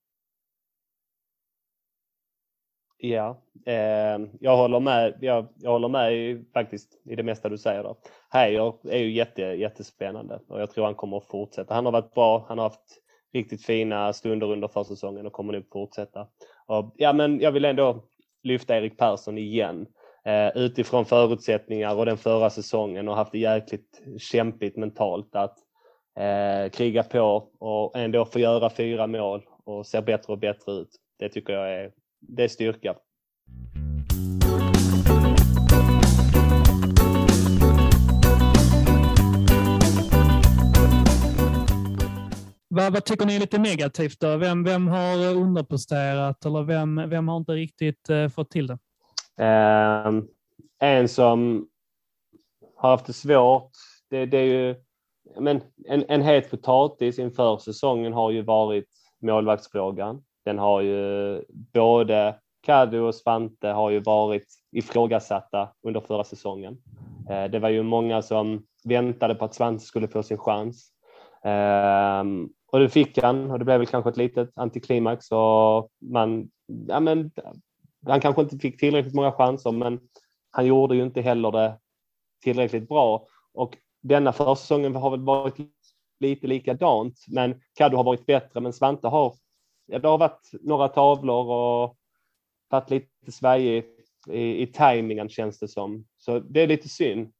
Ja, eh, jag håller med. Jag, jag håller med i, faktiskt i det mesta du säger där. Heijer är ju jätte, jättespännande och jag tror han kommer att fortsätta. Han har varit bra. Han har haft riktigt fina stunder under försäsongen och kommer nog fortsätta. Och, ja, men jag vill ändå lyfta Erik Persson igen. Eh, utifrån förutsättningar och den förra säsongen och haft det jäkligt kämpigt mentalt att eh, kriga på och ändå få göra fyra mål och ser bättre och bättre ut. Det tycker jag är det är styrka. Vad, vad tycker ni är lite negativt då? Vem, vem har underpresterat eller vem, vem har inte riktigt uh, fått till det? Uh, en som har haft det svårt, det, det är ju men en, en het potatis inför säsongen har ju varit målvaktsfrågan. Den har ju både Kadu och Svante har ju varit ifrågasatta under förra säsongen. Eh, det var ju många som väntade på att Svante skulle få sin chans. Ehm, och det fick han och det blev väl kanske ett litet antiklimax och man, ja men, han kanske inte fick tillräckligt många chanser men han gjorde ju inte heller det tillräckligt bra och denna försäsongen har väl varit lite likadant men Kaddo har varit bättre men Svante har ja, det har varit några tavlor och varit lite svajig i, i tajmingen känns det som. Så det är lite synd.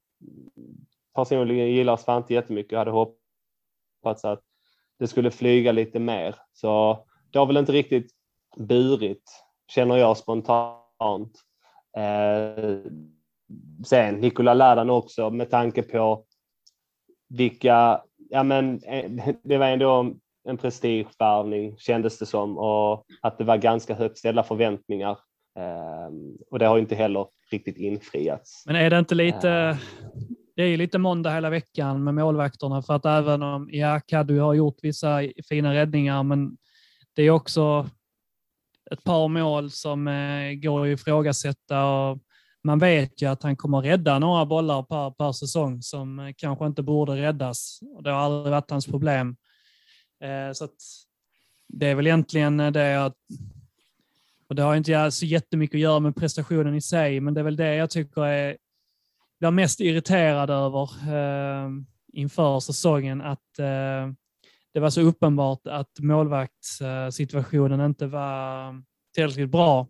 Personligen gillar Svante jättemycket och hade hoppats att det skulle flyga lite mer. Så det har väl inte riktigt burit, känner jag spontant. Eh, sen Nikola Ladan också med tanke på vilka, ja men eh, det var ändå en prestigevärvning kändes det som och att det var ganska högt ställda förväntningar. Ehm, och det har inte heller riktigt infriats. Men är det inte lite, ehm det är ju lite måndag hela veckan med målvakterna för att även om, ja, Kaddu har gjort vissa fina räddningar, men det är också ett par mål som eh, går att ifrågasätta och man vet ju att han kommer rädda några bollar per, per säsong som eh, kanske inte borde räddas. Det har aldrig varit hans problem. Eh, så det är väl egentligen eh, det att och det har inte så jättemycket att göra med prestationen i sig, men det är väl det jag tycker är är mest irriterad över eh, inför säsongen, att eh, det var så uppenbart att målvaktssituationen inte var tillräckligt bra.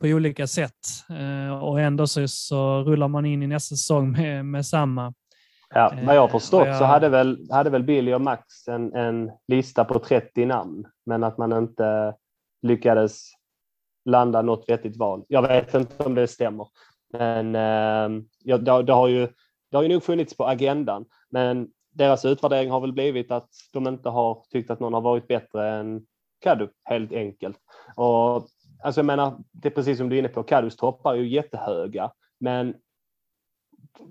på olika sätt. Eh, och ändå så, så rullar man in i nästa säsong med, med samma. Ja, vad jag har förstått jag... så hade väl, hade väl Billy och Max en, en lista på 30 namn, men att man inte lyckades landa något vettigt val. Jag vet inte om det stämmer, men eh, ja, det, det, har ju, det har ju nog funnits på agendan. Men deras utvärdering har väl blivit att de inte har tyckt att någon har varit bättre än Kadu, helt enkelt. Och alltså jag menar, det är precis som du är inne på, Kadus toppar är ju jättehöga, men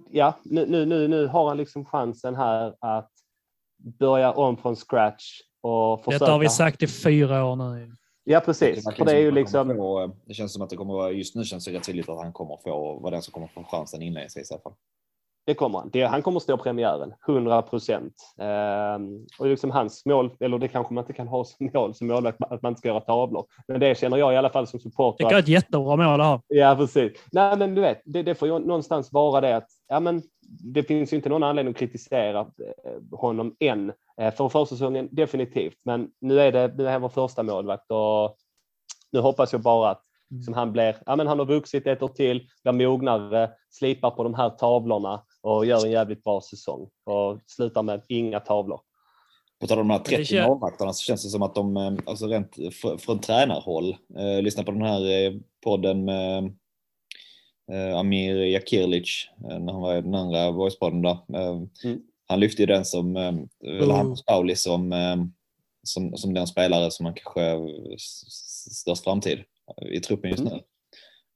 ja, nu, nu, nu, nu har han liksom chansen här att börja om från scratch och försöka. Detta har vi sagt i fyra år nu. Ja, precis. Det, För det är ju liksom... Få, det känns som att det kommer vara, just nu känns det rätt tydligt att han kommer få, vara den som kommer få chansen inledningsvis i alla fall. Det kommer han. Det, han kommer stå premiären, 100 procent. Ehm, och liksom hans mål, eller det kanske man inte kan ha som mål som målvakt, att man inte ska göra tavlor. Men det känner jag i alla fall som supporter. Det är ett jättebra mål att ha. Ja, precis. Nej, men du vet, det, det får ju någonstans vara det att ja, men det finns ju inte någon anledning att kritisera eh, honom än. Eh, för försäsongen definitivt, men nu är det, nu är han vår första målvakt och nu hoppas jag bara att liksom, han blir, ja men han har vuxit ett år till, blir mognare, slipar på de här tavlorna och gör en jävligt bra säsong och slutar med inga tavlor. På tal om de här 30 målvakterna så känns det som att de, eh, alltså rent från tränarhåll, eh, lyssna på den här eh, podden med eh, Amir Jakirlic, när han var i den andra voicepodden där. Eh, mm. Han lyfte ju den som, eh, eller Hampus Pauli som, som, som den spelare som man kanske störst framtid i truppen just mm. nu.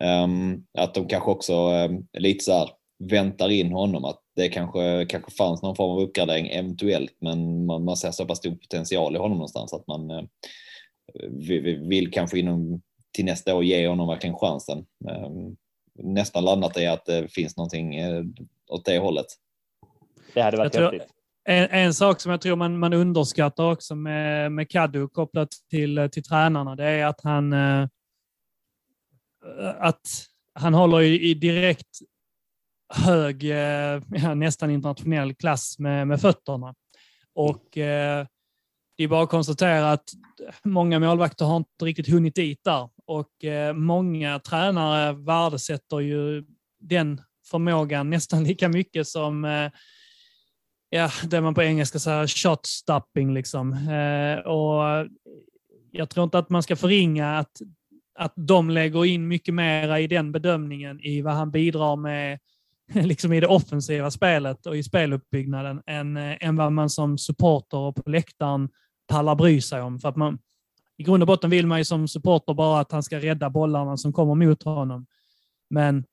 Um, att de kanske också lite så här väntar in honom. Att det kanske, kanske fanns någon form av uppgradering eventuellt, men man, man ser så pass stor potential i honom någonstans att man eh, vill, vill kanske inom till nästa år ge honom verkligen chansen. Eh, nästan landat i att det finns någonting eh, åt det hållet. Det hade varit tror, häftigt. En, en, sak som jag tror man, man underskattar också med, med Kaddu kopplat till, till tränarna, det är att han eh, att han håller i direkt hög, eh, ja, nästan internationell klass med, med fötterna. Och eh, det är bara att konstatera att många målvakter har inte riktigt hunnit dit där och eh, många tränare värdesätter ju den förmågan nästan lika mycket som eh, ja, det man på engelska säger shot stopping. Liksom. Eh, och jag tror inte att man ska förringa att, att de lägger in mycket mera i den bedömningen i vad han bidrar med liksom i det offensiva spelet och i speluppbyggnaden än, eh, än vad man som supporter och på läktaren pallar bry sig om. För att man, I grund och botten vill man ju som supporter bara att han ska rädda bollarna som kommer mot honom. Men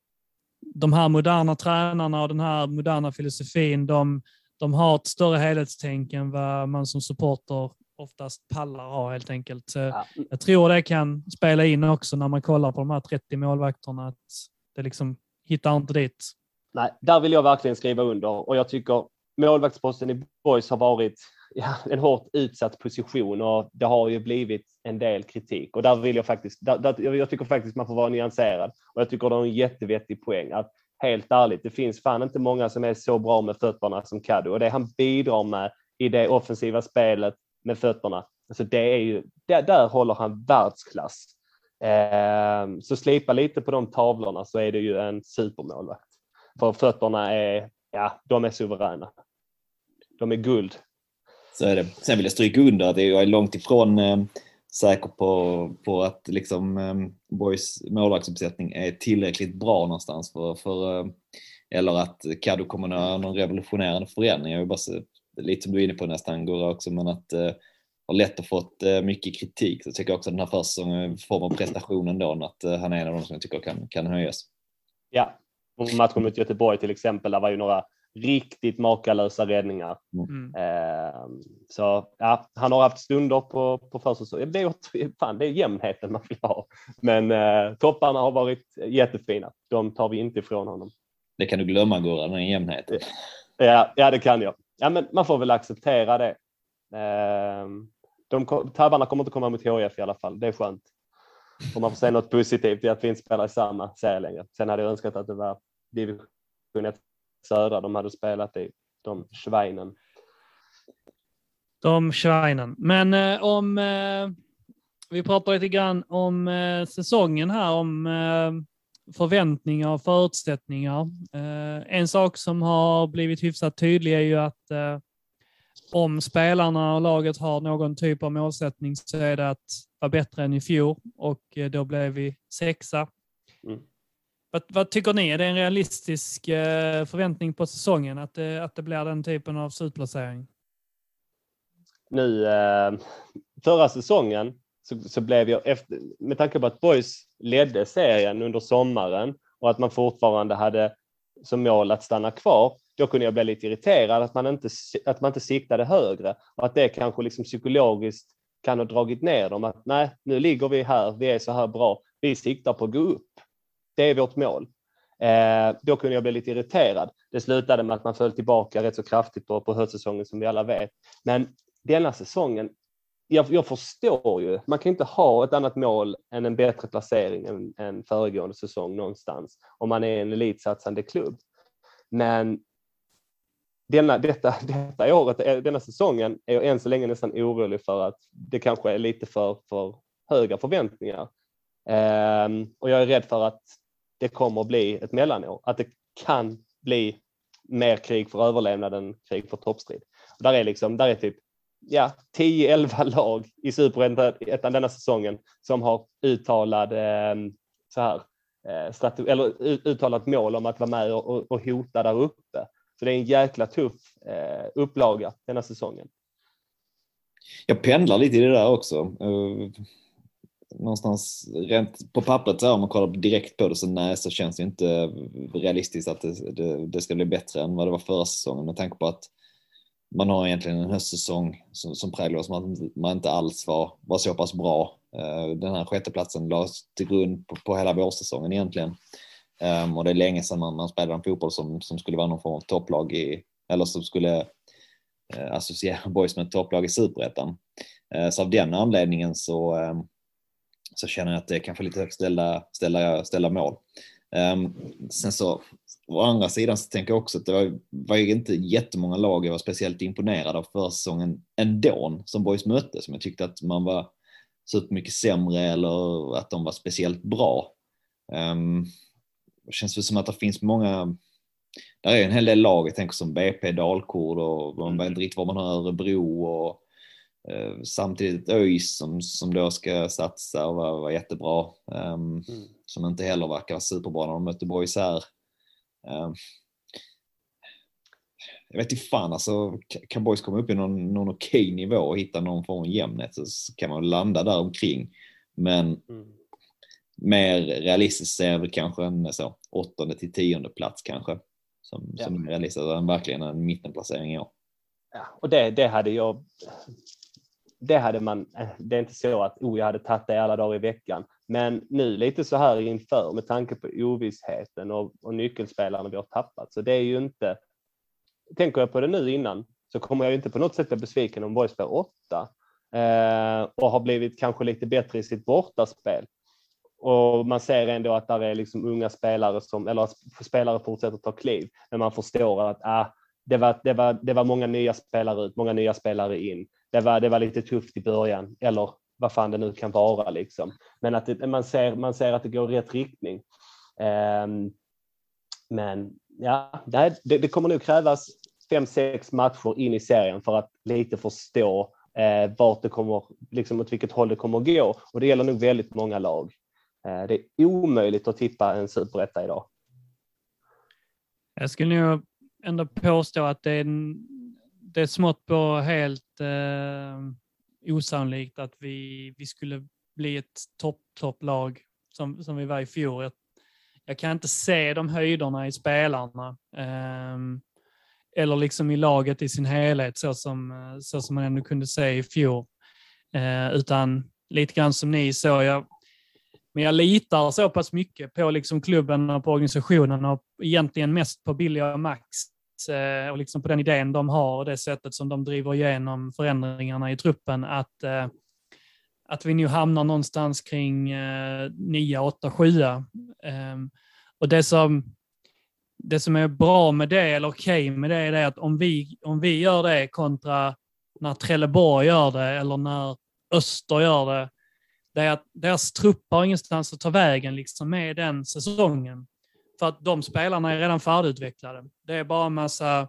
de här moderna tränarna och den här moderna filosofin, de, de har ett större helhetstänk än vad man som supporter oftast pallar ha helt enkelt. Ja. Jag tror det kan spela in också när man kollar på de här 30 målvakterna, att det liksom hittar inte dit. Nej, där vill jag verkligen skriva under och jag tycker målvaktsposten i Boys har varit ja, en hårt utsatt position och det har ju blivit en del kritik och där vill jag faktiskt, där, där, jag tycker faktiskt man får vara nyanserad och jag tycker det är en jättevettig poäng att helt ärligt, det finns fan inte många som är så bra med fötterna som Kadu och det han bidrar med i det offensiva spelet med fötterna, alltså det är ju, där, där håller han världsklass. Eh, så slipa lite på de tavlorna så är det ju en supermålvakt. För fötterna är, ja, de är suveräna. De är guld. Så är det. Sen vill jag stryka under att jag är långt ifrån eh, säker på, på att liksom, eh, Boys målvaktsuppsättning är tillräckligt bra någonstans för, för eh, eller att Caddo kommer att göra någon revolutionerande förändring. Jag vill bara se, lite som du är inne på nästan Gurra också, men att eh, har lätt att fått eh, mycket kritik. Så jag tycker också att den här försäsongen, form av prestationen då, att eh, han är en av de som jag tycker kan, kan höjas. Ja, och matchen mot Göteborg till exempel, där var ju några riktigt makalösa räddningar. Mm. Eh, så ja, han har haft stunder på, på försäsongen. Det, är, fan, det är jämnheten man vill ha. Men eh, topparna har varit jättefina. De tar vi inte ifrån honom. Det kan du glömma Gurra, den jämnheten. Ja, ja, det kan jag. Ja, men man får väl acceptera det. Eh, de, tabbarna kommer inte komma mot HF i alla fall. Det är skönt. Om man får säga något positivt i att vi inte spelar i samma serie längre. Sen hade jag önskat att det var division 1 södra de hade spelat i, de Schweinen. De Schweinen. Men eh, om, eh, vi pratar lite grann om eh, säsongen här, om eh, förväntningar och förutsättningar. Eh, en sak som har blivit hyfsat tydlig är ju att eh, om spelarna och laget har någon typ av målsättning så är det att vara bättre än i fjol och då blev vi sexa. Mm. Vad, vad, tycker ni? Är det en realistisk eh, förväntning på säsongen att det, att det blir den typen av slutplacering? Nu eh, förra säsongen så, så, blev jag, efter, med tanke på att Boys ledde serien under sommaren och att man fortfarande hade som mål att stanna kvar, då kunde jag bli lite irriterad att man inte, att man inte siktade högre och att det kanske liksom psykologiskt kan ha dragit ner dem. Att nej, nu ligger vi här, vi är så här bra, vi siktar på att gå upp. Det är vårt mål. Eh, då kunde jag bli lite irriterad. Det slutade med att man föll tillbaka rätt så kraftigt på, på höstsäsongen som vi alla vet. Men denna säsongen, jag, jag, förstår ju, man kan inte ha ett annat mål än en bättre placering än, än föregående säsong någonstans om man är en elitsatsande klubb. Men denna, detta, detta året, eh, denna säsongen är jag än så länge nästan orolig för att det kanske är lite för, för höga förväntningar. Um, och jag är rädd för att det kommer att bli ett mellanår, att det kan bli mer krig för överlevnad än krig för toppstrid. där är liksom, där är typ ja, 10-11 lag i superettan denna säsongen som har uttalad eh, så här, eh, eller uttalat mål om att vara med och, och hota där uppe. Så det är en jäkla tuff eh, upplaga denna säsongen. Jag pendlar lite i det där också. Eh, Någonstans rent på pappret, så om man kollar direkt på det så nej, så känns det inte realistiskt att det, det, det ska bli bättre än vad det var förra säsongen med tanke på att man har egentligen en höstsäsong som, som präglas av att man inte alls var, var så pass bra. Eh, den här sjätteplatsen lades till grund på, på hela vårsäsongen egentligen. Um, och det är länge sedan man, man spelade en fotboll som, som skulle vara någon form av topplag i, eller som skulle eh, associera boys med ett topplag i superettan. Eh, så av den anledningen så, eh, så känner jag att det är kanske lite högt ställda, ställa, ställa mål. Um, sen så å andra sidan så tänker jag också att det var, var inte jättemånga lag jag var speciellt imponerad av förra säsongen ändå som boys mötte som jag tyckte att man var supermycket sämre eller att de var speciellt bra. Um, det känns väl som att det finns många där är en hel del lag, jag tänker som BP, Dalkurd och man vet inte riktigt var man har Örebro och samtidigt ÖIS som, som då ska satsa och vara, vara jättebra. Um, mm. Som inte heller verkar vara superbra när de mötte Boys här. Um, jag vet inte fan alltså, kan Boys komma upp i någon, någon okej nivå och hitta någon form av jämnhet så kan man landa där omkring. Men mm mer realistiskt ser jag väl kanske en så, åttonde till tionde plats kanske som, ja. som är realistiskt än verkligen en mittenplacering i år. Ja, och det, det hade jag. Det hade man. Eh, det är inte så att oh, jag hade tagit det alla dagar i veckan, men nu lite så här inför med tanke på ovissheten och, och nyckelspelarna vi har tappat. Så det är ju inte. Tänker jag på det nu innan så kommer jag inte på något sätt bli besviken om Boys blir åtta eh, och har blivit kanske lite bättre i sitt bortaspel. Och man ser ändå att där är liksom unga spelare som, eller spelare fortsätter ta kliv, men man förstår att ah, det, var, det, var, det var många nya spelare ut, många nya spelare in. Det var, det var lite tufft i början, eller vad fan det nu kan vara liksom. Men att det, man, ser, man ser att det går i rätt riktning. Um, men ja, det, det kommer nog krävas fem, sex matcher in i serien för att lite förstå eh, vart det kommer, liksom åt vilket håll det kommer att gå. Och det gäller nog väldigt många lag. Eh, det är omöjligt att tippa en superetta idag. Jag skulle nog ändå påstå att det är, det är smått på helt eh, osannolikt att vi, vi skulle bli ett topp, topplag som, som vi var i fjol. Jag, jag, kan inte se de höjderna i spelarna eh, eller liksom i laget i sin helhet så som, så som man ändå kunde se i fjol. Eh, utan lite grann som ni såg, jag, men jag litar så pass mycket på liksom klubben och på organisationen och egentligen mest på Billy och Max Eh, och liksom på den idén de har och det sättet som de driver igenom förändringarna i truppen att, eh, att vi nu hamnar någonstans kring 9, 8, 7. Och det som, det som är bra med det, eller okej okay med det, är det att om vi, om vi gör det kontra när Trelleborg gör det eller när Öster gör det, det är att deras trupp har ingenstans att ta vägen liksom med den säsongen. För att de spelarna är redan färdigutvecklade. Det är bara en massa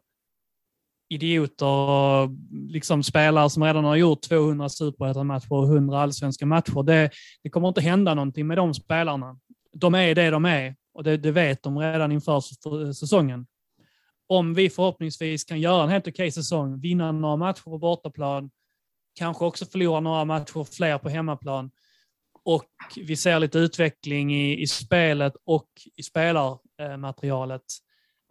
idioter och liksom spelare som redan har gjort 200 superettan-matcher och 100 allsvenska matcher. Det, det kommer inte hända någonting med de spelarna. De är det de är och det, det vet de redan inför eh, säsongen. Om vi förhoppningsvis kan göra en helt okej säsong, vinna några matcher på bortaplan, kanske också förlora några matcher fler på hemmaplan och vi ser lite utveckling i, i spelet och i spelare, spelarmaterialet,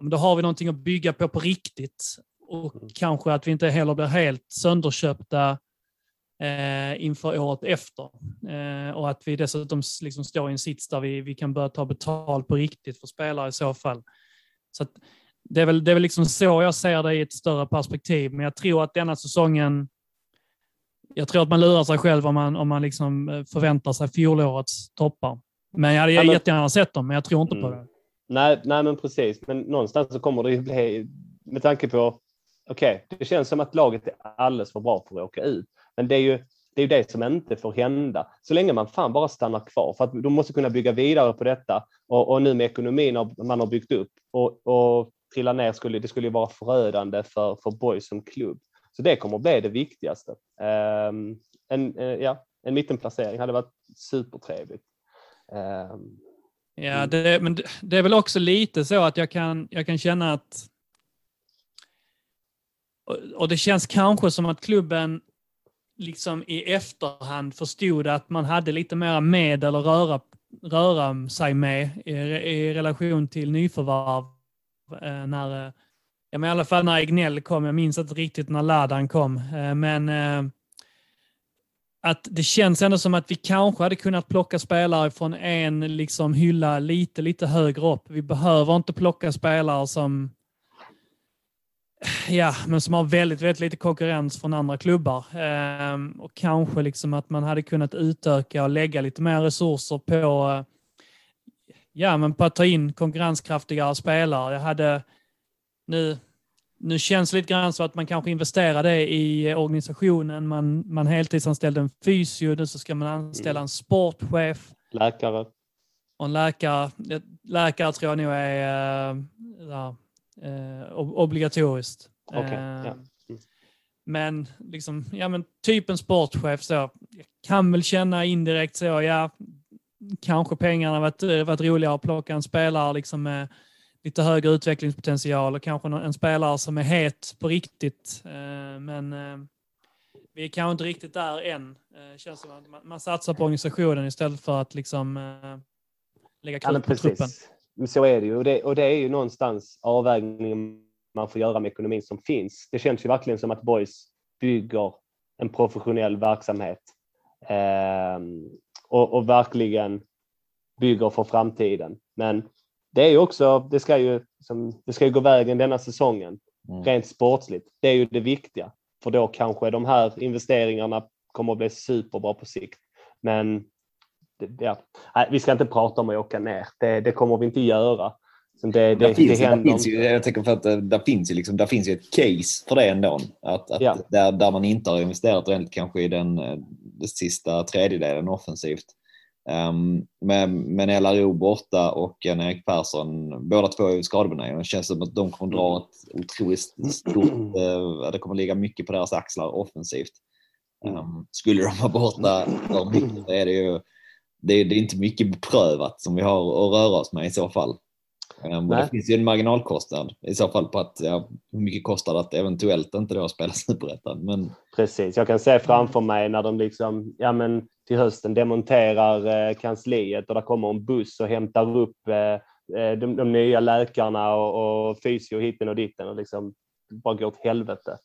då har vi någonting att bygga på på riktigt och mm. kanske att vi inte heller blir helt sönderköpta eh, inför året efter. Eh, och att vi dessutom liksom står i en sits där vi, vi kan börja ta betalt på riktigt för spelare i så fall. Så det är väl, det är väl liksom så jag ser det i ett större perspektiv, men jag tror att denna säsongen jag tror att man lurar sig själv om man, om man liksom eh, förväntar sig fjolårets toppar. Men jag hade ja, men... jättegärna sett dem, men jag tror inte mm. på det. Nej, nej, men precis. Men någonstans så kommer det ju bli, med tanke på okej, okay, det känns som att laget är alldeles för bra för att åka ut. Men det är ju det, är ju det som inte får hända. Så länge man fan bara stannar kvar. För att de måste kunna bygga vidare på detta. Och, och nu med ekonomin man har byggt upp och, och trilla ner skulle det skulle ju vara förödande för, för Boys som klubb. Så det kommer att bli det viktigaste. Um, en, uh, ja, en mittenplacering hade varit supertrevligt. Um, ja, det, men det, är väl också lite så att jag kan, jag kan känna att och det känns kanske som att klubben liksom i efterhand förstod att man hade lite mera medel att röra, röra sig med i, i relation till nyförvärv. Eh, när, eh, ja, men I alla fall när Egnell kom, jag minns inte riktigt när Ladan kom, eh, men att det känns ändå som att vi kanske hade kunnat plocka spelare från en liksom hylla lite, lite högre upp. Vi behöver inte plocka spelare som Ja, men som har väldigt, väldigt lite konkurrens från andra klubbar. Ehm, och kanske liksom att man hade kunnat utöka och lägga lite mer resurser på, ja, men på att ta in konkurrenskraftigare spelare. Jag hade, nu, nu känns det lite grann så att man kanske investerade i organisationen. Man, man heltidsanställde en fysio, nu så ska man anställa en sportchef. Läkare. Och en läkare. Läkare tror jag nog är, uh, eh, obligatoriskt. Okay, ja. Eh, mm. Men, liksom, ja, men typ en sportchef så, jag kan väl känna indirekt så, ja, kanske pengarna varit, eh, varit roligare att plocka en spelare liksom med lite högre utvecklingspotential och kanske en spelare som är het på riktigt. Eh, men vi är kanske inte riktigt där än. Känns som att man satsar på organisationen istället för att liksom lägga krut på truppen så är det ju och det, och det är ju någonstans avvägningen man får göra med ekonomin som finns. Det känns ju verkligen som att Boys bygger en professionell verksamhet eh, och, och, verkligen bygger för framtiden. Men det är ju också, det ska ju, som, det ska ju gå vägen denna säsongen, mm. rent sportsligt. Det är ju det viktiga, för då kanske de här investeringarna kommer att bli superbra på sikt. Men ja, vi ska inte prata om att åka ner. Det, det kommer vi inte göra. Det, det, det, finns, det finns ju, jag tänker för att det finns ju, liksom, där finns ju ett case för det ändå. Att, att ja. där, där man inte har investerat ordentligt kanske i den, den sista tredjedelen offensivt. Um, med, med en LRO borta och en Erik Persson, båda två är skadebenägna. Det känns som att de kommer dra ett otroligt stort, uh, det kommer ligga mycket på deras axlar offensivt. Um, skulle de vara borta för mycket så är det ju det är, det är inte mycket beprövat som vi har att röra oss med i så fall. Um, det finns ju en marginalkostnad i så fall på att ja, hur mycket kostar det att eventuellt inte då spela superettan. Men... Precis, jag kan se framför mig när de liksom, ja men till hösten demonterar eh, kansliet och där kommer en buss och hämtar upp eh, eh de, de, nya läkarna och, och fysio hitten och ditten och liksom bara går åt helvete.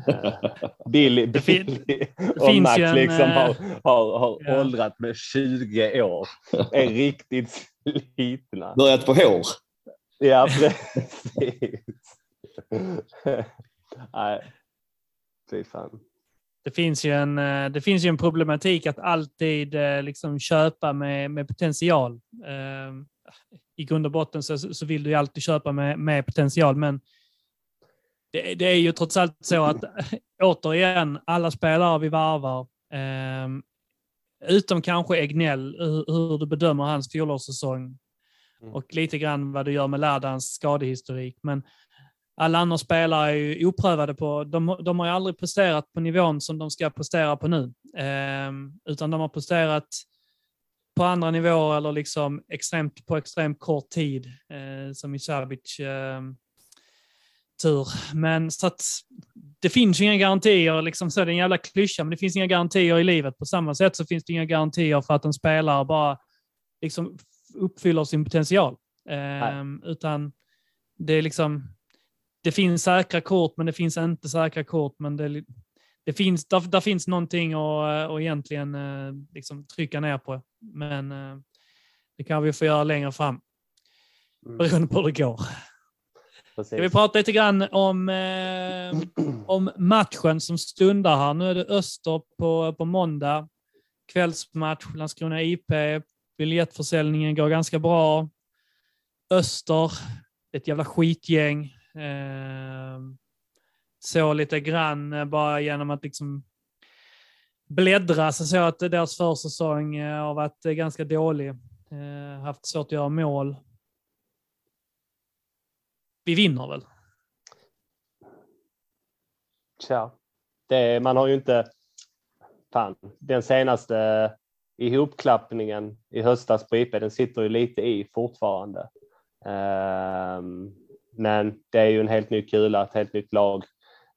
Billy, Billy och Max en, liksom har, eh, har, har ja. åldrat med 20 år. Är riktigt slitna. Börjat få hår. Ja, precis. Nej, fy fan. Det finns, ju en, eh, det finns ju en problematik att alltid eh, liksom köpa med, med potential. I grund och botten så, så vill du alltid köpa med, med potential, men det, det, är ju trots allt så att återigen, alla spelare vi varvar eh, utom kanske Egnell, hur, hur du bedömer hans fjolårssäsong Mm. och lite grann vad du gör med Ladans skadehistorik. Men alla andra spelare är ju oprövade på, de, de har ju aldrig presterat på nivån som de ska prestera på nu. Ehm, utan de har presterat på andra nivåer eller liksom extremt, på extremt kort tid, eh, som i Sabic eh, tur. Men så att det finns ju inga garantier, liksom så är det en jävla klyscha, men det finns inga garantier i livet. På samma sätt så finns det inga garantier för att en spelare bara liksom uppfyller sin potential. Ehm, utan det är liksom, det finns säkra kort, men det finns inte säkra kort. Men det, det finns, där, där finns någonting att, att egentligen eh, liksom trycka ner på. Men eh, det kan vi få göra längre fram, Mm. beroende på hur det går. Precis. Ska vi prata lite grann om, eh, om matchen som stundar här. Nu är det Öster på, på måndag. Kvällsmatch, Landskrona IP. Biljettförsäljningen går ganska bra. Öster, ett jävla skitgäng. Eh, så lite grann eh, bara genom att liksom bläddra så såg att deras försäsong eh, har varit eh, ganska dålig. Eh, haft svårt att göra mål. Vi vinner väl? Tja. Det, man har ju inte... Fan, den senaste ihopklappningen i höstas på IP, den sitter ju lite i fortfarande. Um, men det är ju en helt ny kula, ett helt nytt lag.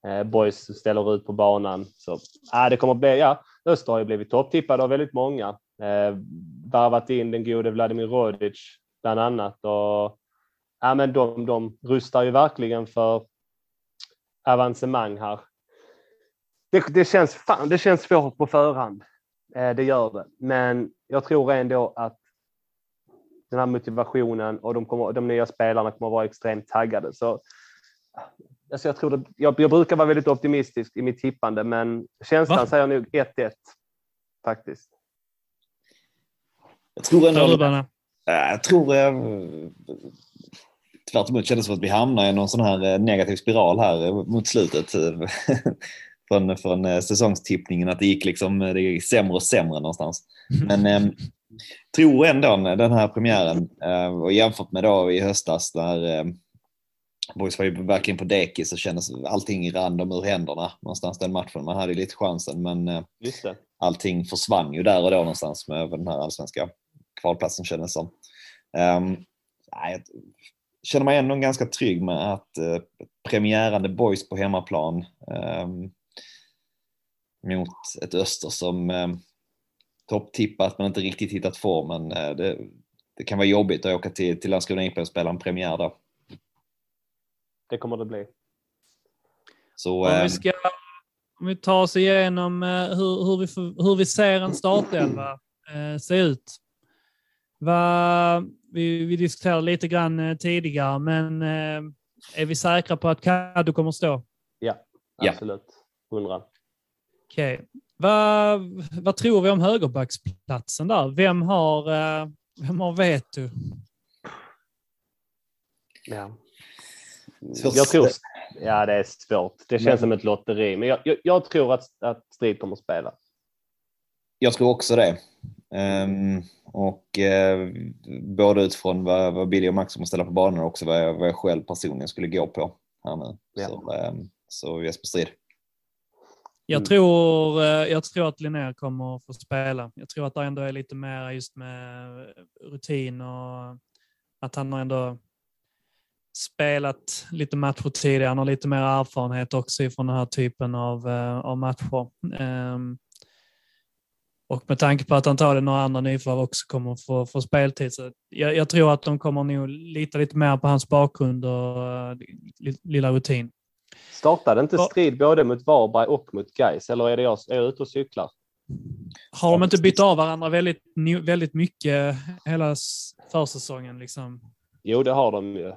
Uh, boys ställer ut på banan. Så, äh, det kommer bli, ja, Öster har ju blivit topptippade av väldigt många. Uh, varvat in den gode Vladimir Rodic bland annat. Och, ja, men de, de rustar ju verkligen för avancemang här. Det, det, känns, fan, det känns svårt på förhand. Eh, det gör det. Men jag tror ändå att den här motivationen och de, kommer, de nya spelarna kommer att vara extremt taggade. Så, alltså jag, tror det, jag, jag brukar vara väldigt optimistisk i mitt tippande, men känslan Va? säger nog 1-1 faktiskt. Jag tror ändå... Jag tror... eh, Tvärt emot kändes det som att vi hamnar i någon sån här eh, negativ spiral här eh, mot slutet. eh, från, från säsongstippningen, att det gick liksom det gick sämre och sämre någonstans. Men eh, tror ändå den här premiären eh, och jämfört med då i höstas där eh, Boys var ju verkligen på dekis så kändes allting rann dem ur händerna någonstans den matchen. Man hade ju lite chansen men eh, allting försvann ju där och då någonstans med den här allsvenska kvalplatsen kändes som. Um, nej, känner mig ändå ganska trygg med att uh, premiärande boys på hemmaplan um, mot ett Öster som um, topptippat men inte riktigt hittat formen. Uh, det, det kan vara jobbigt att åka till, till Landskrona IP och spela en premiär där. Det kommer det bli. Så Om vi, ska, om vi tar oss igenom eh, hur, hur, vi, hur vi ser en startelva eh, se ut. Va, vi, vi diskuterade lite grann eh, tidigare, men eh, är vi säkra på att Kaddo kommer att stå? Ja. Absolut. Hundra. Okej. Vad, vad tror vi om högerbacksplatsen där? Vem har, eh, vem har veto? Ja. Jag tror, ja, det är svårt. Det känns Men- som ett lotteri, men jag, jag, jag tror att, att Strid kommer att spela. Jag tror också det. Ehm, och eh, både utifrån vad, vad Billy och Max kommer ställa på banan och också vad jag, vad jag själv personligen skulle gå på här nu. Ja. Så, ehm, så Jesper Strid. Jag, Mm. tror, eh, jag tror att Linnér kommer att få spela. Jag tror att det ändå är lite mer just med rutin och att han har ändå spelat lite matcher tidigare. Han har lite mer erfarenhet också ifrån den här typen av, eh, av matcher. Ehm, och med tanke på att antagligen några andra nyförvärv också kommer att få, få speltid. Så jag, jag tror att de kommer nog lita lite mer på hans bakgrund och eh, li- lilla rutin. Startade inte. Strid både mot Varberg och mot Gais eller är, det jag, är jag ute och cyklar? Har de inte bytt av varandra väldigt, väldigt mycket hela försäsongen? Liksom? Jo, det har de ju.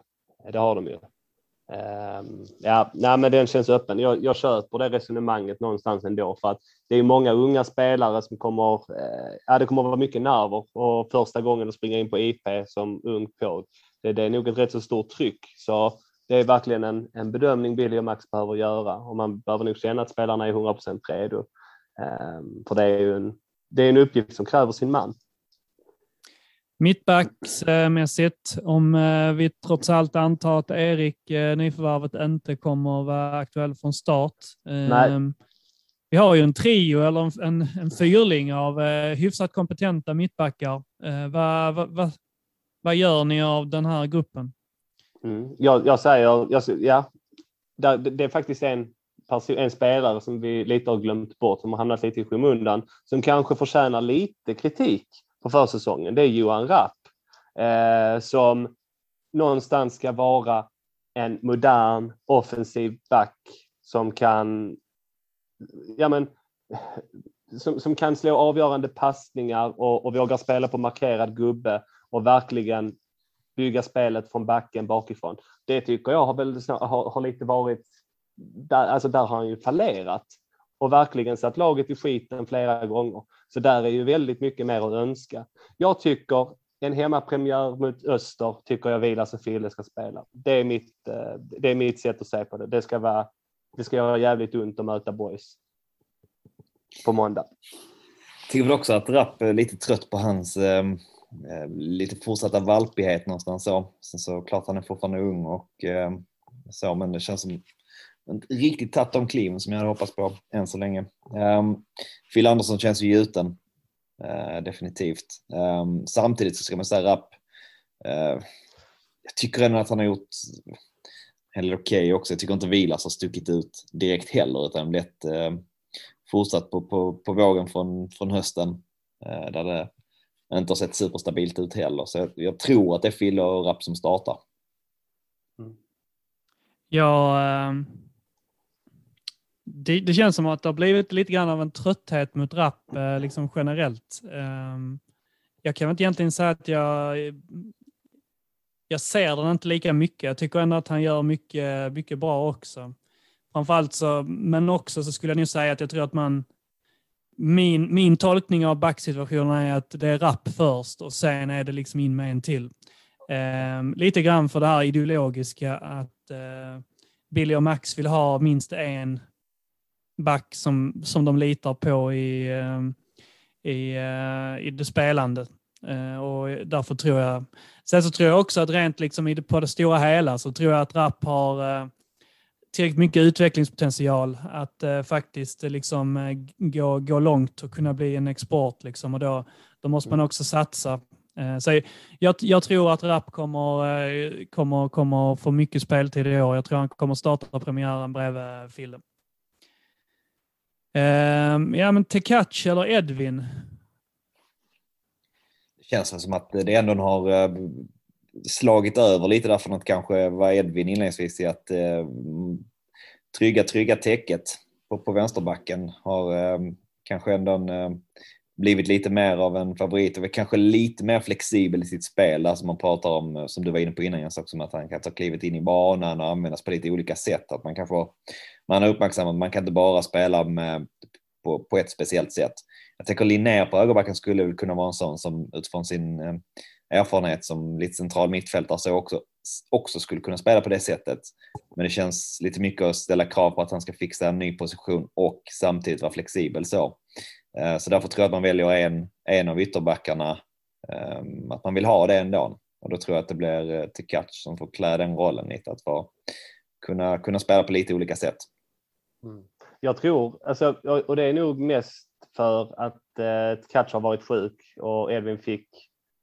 Det har de ju. Ehm, ja, nej, men den känns öppen. Jag, jag köper det resonemanget någonstans ändå för att det är många unga spelare som kommer. Eh, ja, det kommer att vara mycket nerver och första gången att springa in på IP som ung på. Det, det är nog ett rätt så stort tryck så det är verkligen en, en bedömning Billy och Max behöver göra och man behöver nog känna att spelarna är 100% redo. Ehm, för det är ju en det är en uppgift som kräver sin man. Mittbacksmässigt, om eh, vi trots allt antar att Erik, eh, nyförvärvet, inte kommer att vara aktuell från start. Nej. Ehm, vi har ju en trio eller en, en fyrling av eh, hyfsat kompetenta mittbackar. Vad, vad, vad, vad gör ni av den här gruppen? Mm. Jag, jag, säger, jag, ja, det är faktiskt en, person, en spelare som vi lite har glömt bort, som har hamnat lite i skymundan, som kanske förtjänar lite kritik på försäsongen. Det är Johan Rapp eh, som någonstans ska vara en modern offensiv back som kan ja men, som, som kan slå avgörande passningar och, och vågar spela på markerad gubbe och verkligen bygga spelet från backen bakifrån. Det tycker jag har, väl, har, har lite varit, där, alltså där har han ju fallerat och verkligen satt laget i skiten flera gånger. Så där är ju väldigt mycket mer att önska. Jag tycker en hemmapremiär mot Öster tycker jag Vilas och Fille ska spela. Det är mitt, eh, det är mitt sätt att se på det. Det ska vara, det ska göra jävligt ont att möta boys på måndag. Jag tycker väl också att Rapp är lite trött på hans eh, eh, lite fortsatta valpighet någonstans så. Sen så klart han är fortfarande ung och eh, så, men det känns som inte riktigt tagit de kliven som jag hade hoppats på än så länge. Um, Phil Andersson känns ju gjuten. Uh, definitivt. Um, samtidigt så ska man säga Rapp. Uh, jag tycker ändå att han har gjort heller okej okay också. Jag tycker inte Vilas har stuckit ut direkt heller utan blivit uh, fortsatt på, på, på vågen från, från hösten uh, där det inte har sett superstabilt ut heller. Så jag, jag tror att det är Fille och Rapp som startar. Mm. Ja, ehm, det, det, känns som att det har blivit lite grann av en trötthet mot rap eh, liksom generellt. Ehm, jag kan väl inte egentligen säga att jag, jag ser den inte lika mycket. Jag tycker ändå att han gör mycket, mycket bra också. Framförallt så, men också så skulle jag nog säga att jag tror att man min, min tolkning av backsituationen är att det är rap först och sen är det liksom in med en till. Eh, lite grann för det här ideologiska att eh, Billy och Max vill ha minst en back som, som de litar på i, eh, i, eh, i det spelande. Eh, och därför tror jag... Sen så tror jag också att rent liksom på det stora hela så tror jag att Rapp har tillräckligt mycket utvecklingspotential att eh, faktiskt liksom, eh, gå, gå långt och kunna bli en export. Liksom. Och då, då måste man också satsa. Eh, så jag, jag, tror att Rapp kommer, kommer, kommer få mycket speltid i år. Jag tror han kommer starta premiären bredvid Fille. Ehm, ja, men Tekac eller Edvin? Det känns som att det ändå har eh, slagit över lite därför att kanske var Edvin inledningsvis i att eh, trygga, trygga täcket på, på vänsterbacken har eh, kanske ändå eh, blivit lite mer av en favorit och kanske lite mer flexibel i sitt spel, Alltså man pratar om, eh, som du var inne på innan Jens, också att han kan ta klivet in i banan och användas på lite olika sätt. Att man kanske, man har uppmärksammat att man kan inte bara spela med, på, på ett speciellt sätt. Jag tänker Linnér på högerbacken skulle kunna vara en sån som utifrån sin eh, erfarenhet som lite central mittfältare så också, också skulle kunna spela på det sättet. Men det känns lite mycket att ställa krav på att han ska fixa en ny position och samtidigt vara flexibel så. Eh, så därför tror jag att man väljer en, en av ytterbackarna, ehm, att man vill ha det ändå. Och då tror jag att det blir eh, Tekac som får klä den rollen lite, att vara, kunna, kunna spela på lite olika sätt. Mm. Jag tror, alltså, och det är nog mest för att eh, Tekac har varit sjuk och Edvin fick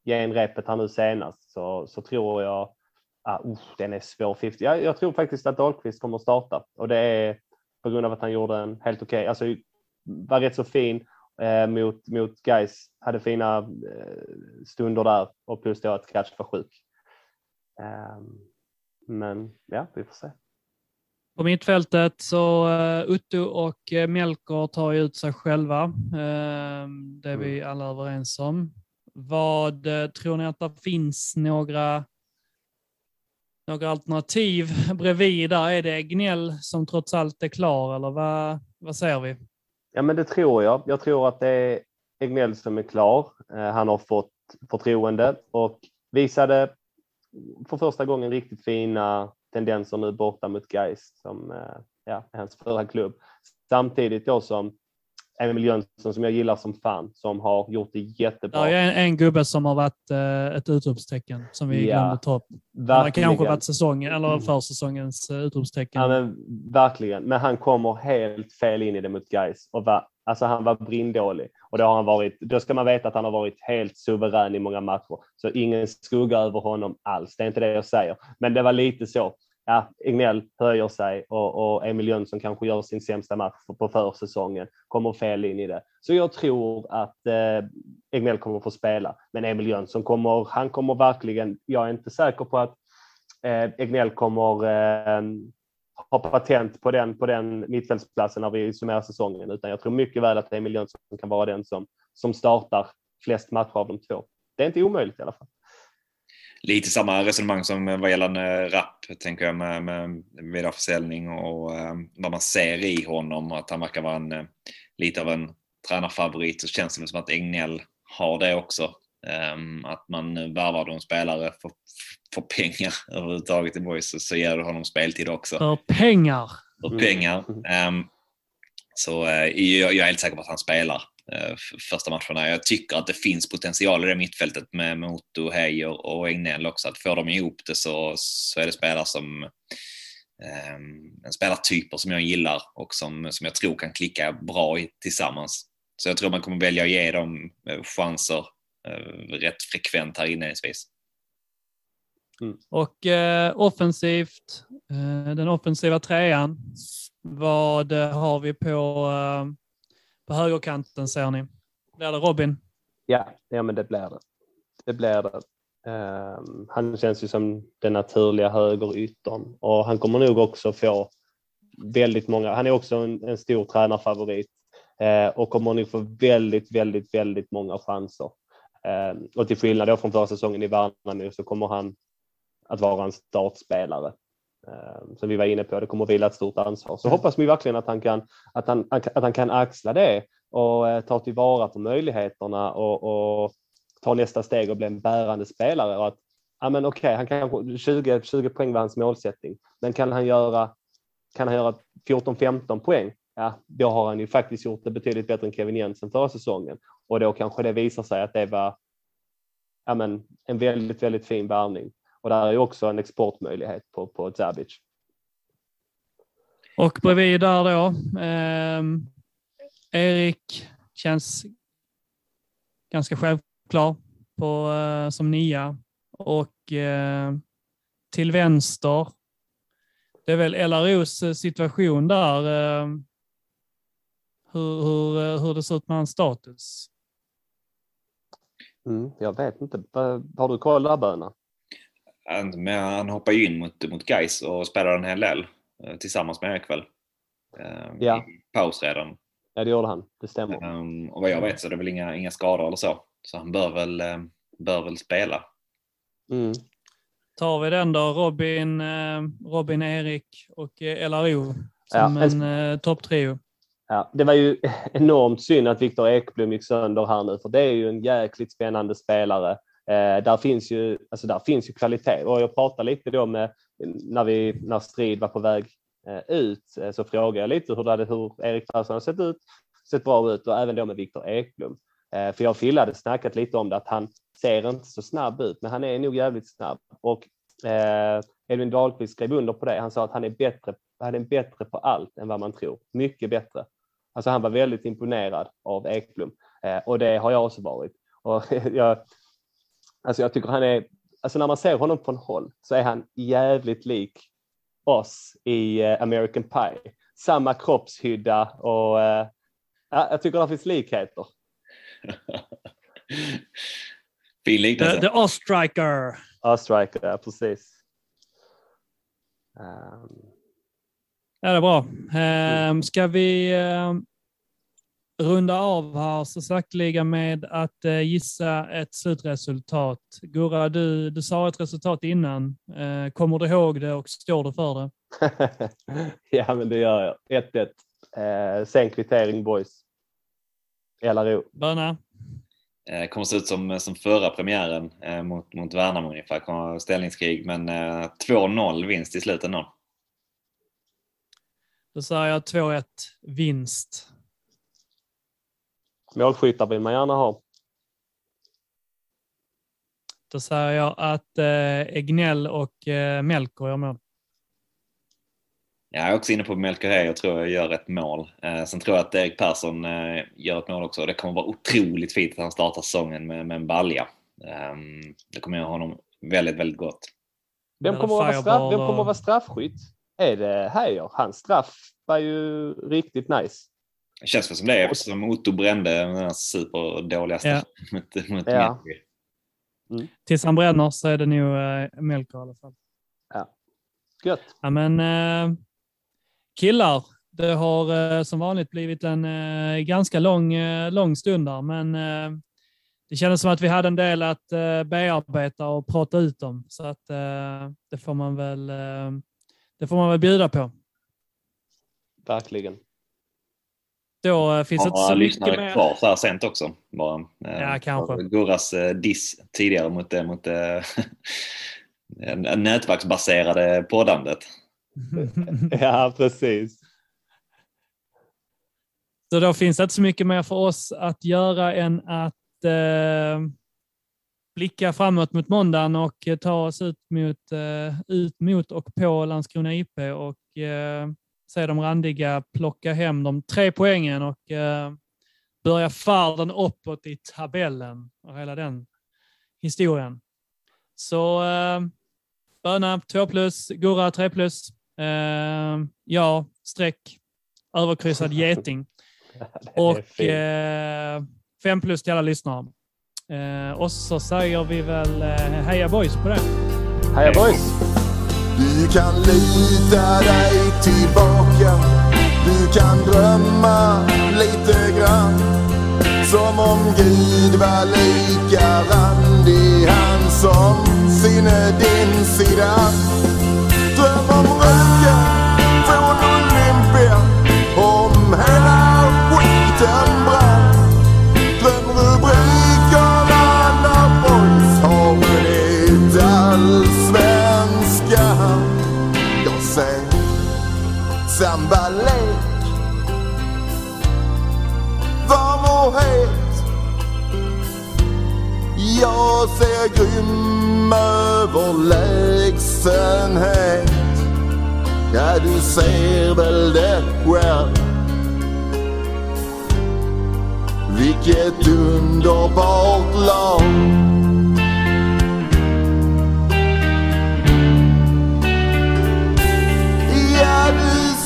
genrepet här nu senast så, så tror jag ah, uh, den är svår 50. Jag, jag tror faktiskt att Dahlqvist kommer att starta och det är på grund av att han gjorde en helt okej, okay, alltså var rätt så fin eh, mot, mot guys hade fina eh, stunder där och plus då att Catch var sjuk. Um, men ja, vi får se. På mittfältet så uh, Utto och uh, Melker tar ju ut sig själva. Uh, det är vi mm. alla överens om. Vad eh, tror ni att det finns några, några alternativ bredvid där? Är det Gnell som trots allt är klar eller vad, vad säger vi? Ja, men det tror jag. Jag tror att det är Egnell som är klar. Eh, han har fått förtroende och visade för första gången riktigt fina tendenser nu borta mot Geist som eh, ja, är hans förra klubb. Samtidigt då som Emil Jönsson som jag gillar som fan, som har gjort det jättebra. Det är en, en gubbe som har varit eh, ett utropstecken som vi Ja, glömde ta upp. Han har Verkligen. kanske varit säsongen, eller försäsongens eh, utropstecken. Ja, men, verkligen. Men han kommer helt fel in i det mot Gais och var, alltså han var brindålig. Och då, har han varit, då ska man veta att han har varit helt suverän i många matcher. Så ingen skugga över honom alls. Det är inte det jag säger. Men det var lite så. Ja, Egnell höjer sig och, och Emil Jönsson kanske gör sin sämsta match på försäsongen. Kommer fel in i det. Så jag tror att eh, Egnell kommer få spela. Men Emil Jönsson kommer, han kommer verkligen, jag är inte säker på att eh, Egnell kommer eh, ha patent på den, på den mittfältsplatsen när vi summerar säsongen, utan jag tror mycket väl att Emil Jönsson kan vara den som, som startar flest matcher av de två. Det är inte omöjligt i alla fall. Lite samma resonemang som vad gäller Rapp, tänker jag, med, med vidareförsäljning och eh, vad man ser i honom. Att han verkar vara en, eh, lite av en tränarfavorit så känns det som att Egnell har det också. Um, att man värvar en spelare för, för pengar överhuvudtaget i Boys så, ger du honom speltid också. För pengar. För Mm. pengar. Um, så uh, jag, jag är helt säker på att han spelar första matcherna. Jag tycker att det finns potential i det mittfältet med Moto, Heijer och Egnell också. Att får de ihop det så, så är det spelare som um, en spelartyper som jag gillar och som, som jag tror kan klicka bra i, tillsammans. Så jag tror man kommer välja att ge dem eh, chanser eh, rätt frekvent här inledningsvis. Och eh, offensivt, eh, den offensiva trean, vad eh, har vi på, eh, på högerkanten ser ni? Blir det Robin? Ja, ja men det blir det. Det blir det. Um, han känns ju som den naturliga högeryttern och han kommer nog också få väldigt många. Han är också en, en stor tränarfavorit eh, och kommer nog få väldigt, väldigt, väldigt många chanser. Ehm, och till skillnad då från förra säsongen i Värnamo så kommer han att vara en startspelare. Ehm, som vi var inne på, det kommer att vila ett stort ansvar. Så hoppas vi verkligen att han kan, att han, att han kan axla det och eh, ta tillvara på möjligheterna och, och ta nästa steg och bli en bärande spelare. Och att, ja, men okej, han kan, 20, 20 poäng var hans målsättning, men kan han göra, kan han göra 14-15 poäng? Ja, då har han ju faktiskt gjort det betydligt bättre än Kevin Jensen förra säsongen och då kanske det visar sig att det var ja, men, en väldigt, väldigt fin värvning. Och där är ju också en exportmöjlighet på, på Zabic. Och bredvid där då, ehm, Erik känns ganska självklar på, eh, som nia. Och eh, till vänster, det är väl LROs eh, situation där. Eh, hur, hur, eh, hur det ser ut med hans status. Mm, jag vet inte, har du koll där Böna? Han, men han hoppar ju in mot, mot Gais och spelar en hel del eh, tillsammans med Erik väl. Eh, Ja. i Paus redan. Ja, det gjorde han, det stämmer. Um, och vad jag vet så är det väl inga, inga skador eller så. Så han bör väl, eh, bör väl spela. Mm. Tar vi den då, Robin, eh, Robin Erik och LRO Ja, som en- en eh, topptrio. Ja, det var ju enormt synd att Viktor Ekblom gick sönder här nu, för det är ju en jäkligt spännande spelare. Eh, där, finns ju, alltså där finns ju kvalitet och jag pratade lite då med när, vi, när Strid var på väg eh, ut eh, så frågade jag lite hur, det hade, hur Erik Persson har sett ut, sett bra ut och även då med Viktor Ekblom. Eh, för jag och Fille hade snackat lite om det att han ser inte så snabb ut, men han är nog jävligt snabb. Och eh, Edvin Dahlqvist skrev under på det. Han sa att han är bättre, han är bättre på allt än vad man tror. Mycket bättre. Alltså han var väldigt imponerad av Ekblom eh, och det har jag också varit. Och jag, alltså jag tycker han är, alltså när man ser honom från håll så är han jävligt lik oss i eh, American Pie. Samma kroppshydda och eh, ja, jag tycker det finns likheter. fin The, liknelse. the Ostriker. Ja, striker, ja precis. Um, Ja, det är bra. Ehm, ska vi ehm, runda av här så sakteliga med att eh, gissa ett slutresultat? Gurra, du, du sa ett resultat innan. Eh, kommer du ihåg det och står du för det? ja, men det gör jag. 1-1. Eh, sen kvittering boys. LRO. Böna? Eh, kommer se ut som, som förra premiären eh, mot, mot Värnamo ungefär. Kommer ställningskrig men eh, 2-0 vinst i slutet. Då säger jag 2-1 vinst. Målskyttar vill man gärna ha. Då säger jag att eh, Egnell och eh, Melker gör mål. Jag är också inne på Melker Jag tror jag gör ett mål. Eh, sen tror jag att Erik Persson eh, gör ett mål också. Det kommer vara otroligt fint att han startar säsongen med, med en balja. Eh, det kommer göra honom väldigt, väldigt gott. Vem kommer, att vara, straff, vem kommer att vara straffskytt? Är det Heijer? Hans straff var ju riktigt nice. Det känns väl som det eftersom Otto brände den här superdåliga straffen ja. mot, mot ja. Mm. Tills han bränner så är det nog äh, Melker i alla fall. Ja. Gött. Ja, men äh, killar, det har äh, som vanligt blivit en äh, ganska lång, lång stund där, men det kändes som att vi hade en del att bearbeta och prata ut om, så att det får man väl det får man väl bjuda på. Verkligen. Då eh, finns det inte så mycket mer. kvar så här sent också. Bara, eh, ja, kanske. Gurras eh, diss tidigare mot, det, mot nätverksbaserade poddandet. ja, precis. Så då finns det inte så mycket mer för oss att göra än att eh, blicka framåt mot måndagen och ta oss ut mot, eh, ut mot och på Landskrona IP och eh, se de randiga plocka hem de tre poängen och eh, börja färden uppåt i tabellen och hela den historien. Så eh, Böna 2 plus, Gurra 3 plus, eh, ja, streck, överkryssad geting och 5 plus till alla lyssnare. Eh, och så säger vi väl eh, heja boys på det. Heja boys! Du kan lita dig tillbaka. Du kan drömma lite grann. Som om Gud var lika randig han som sinne din sida. Dröm om röken sambalek. Varm och het. Jag ser grym överlägsenhet. Ja, du ser väl det själv. Vilket underbart lag. Ja,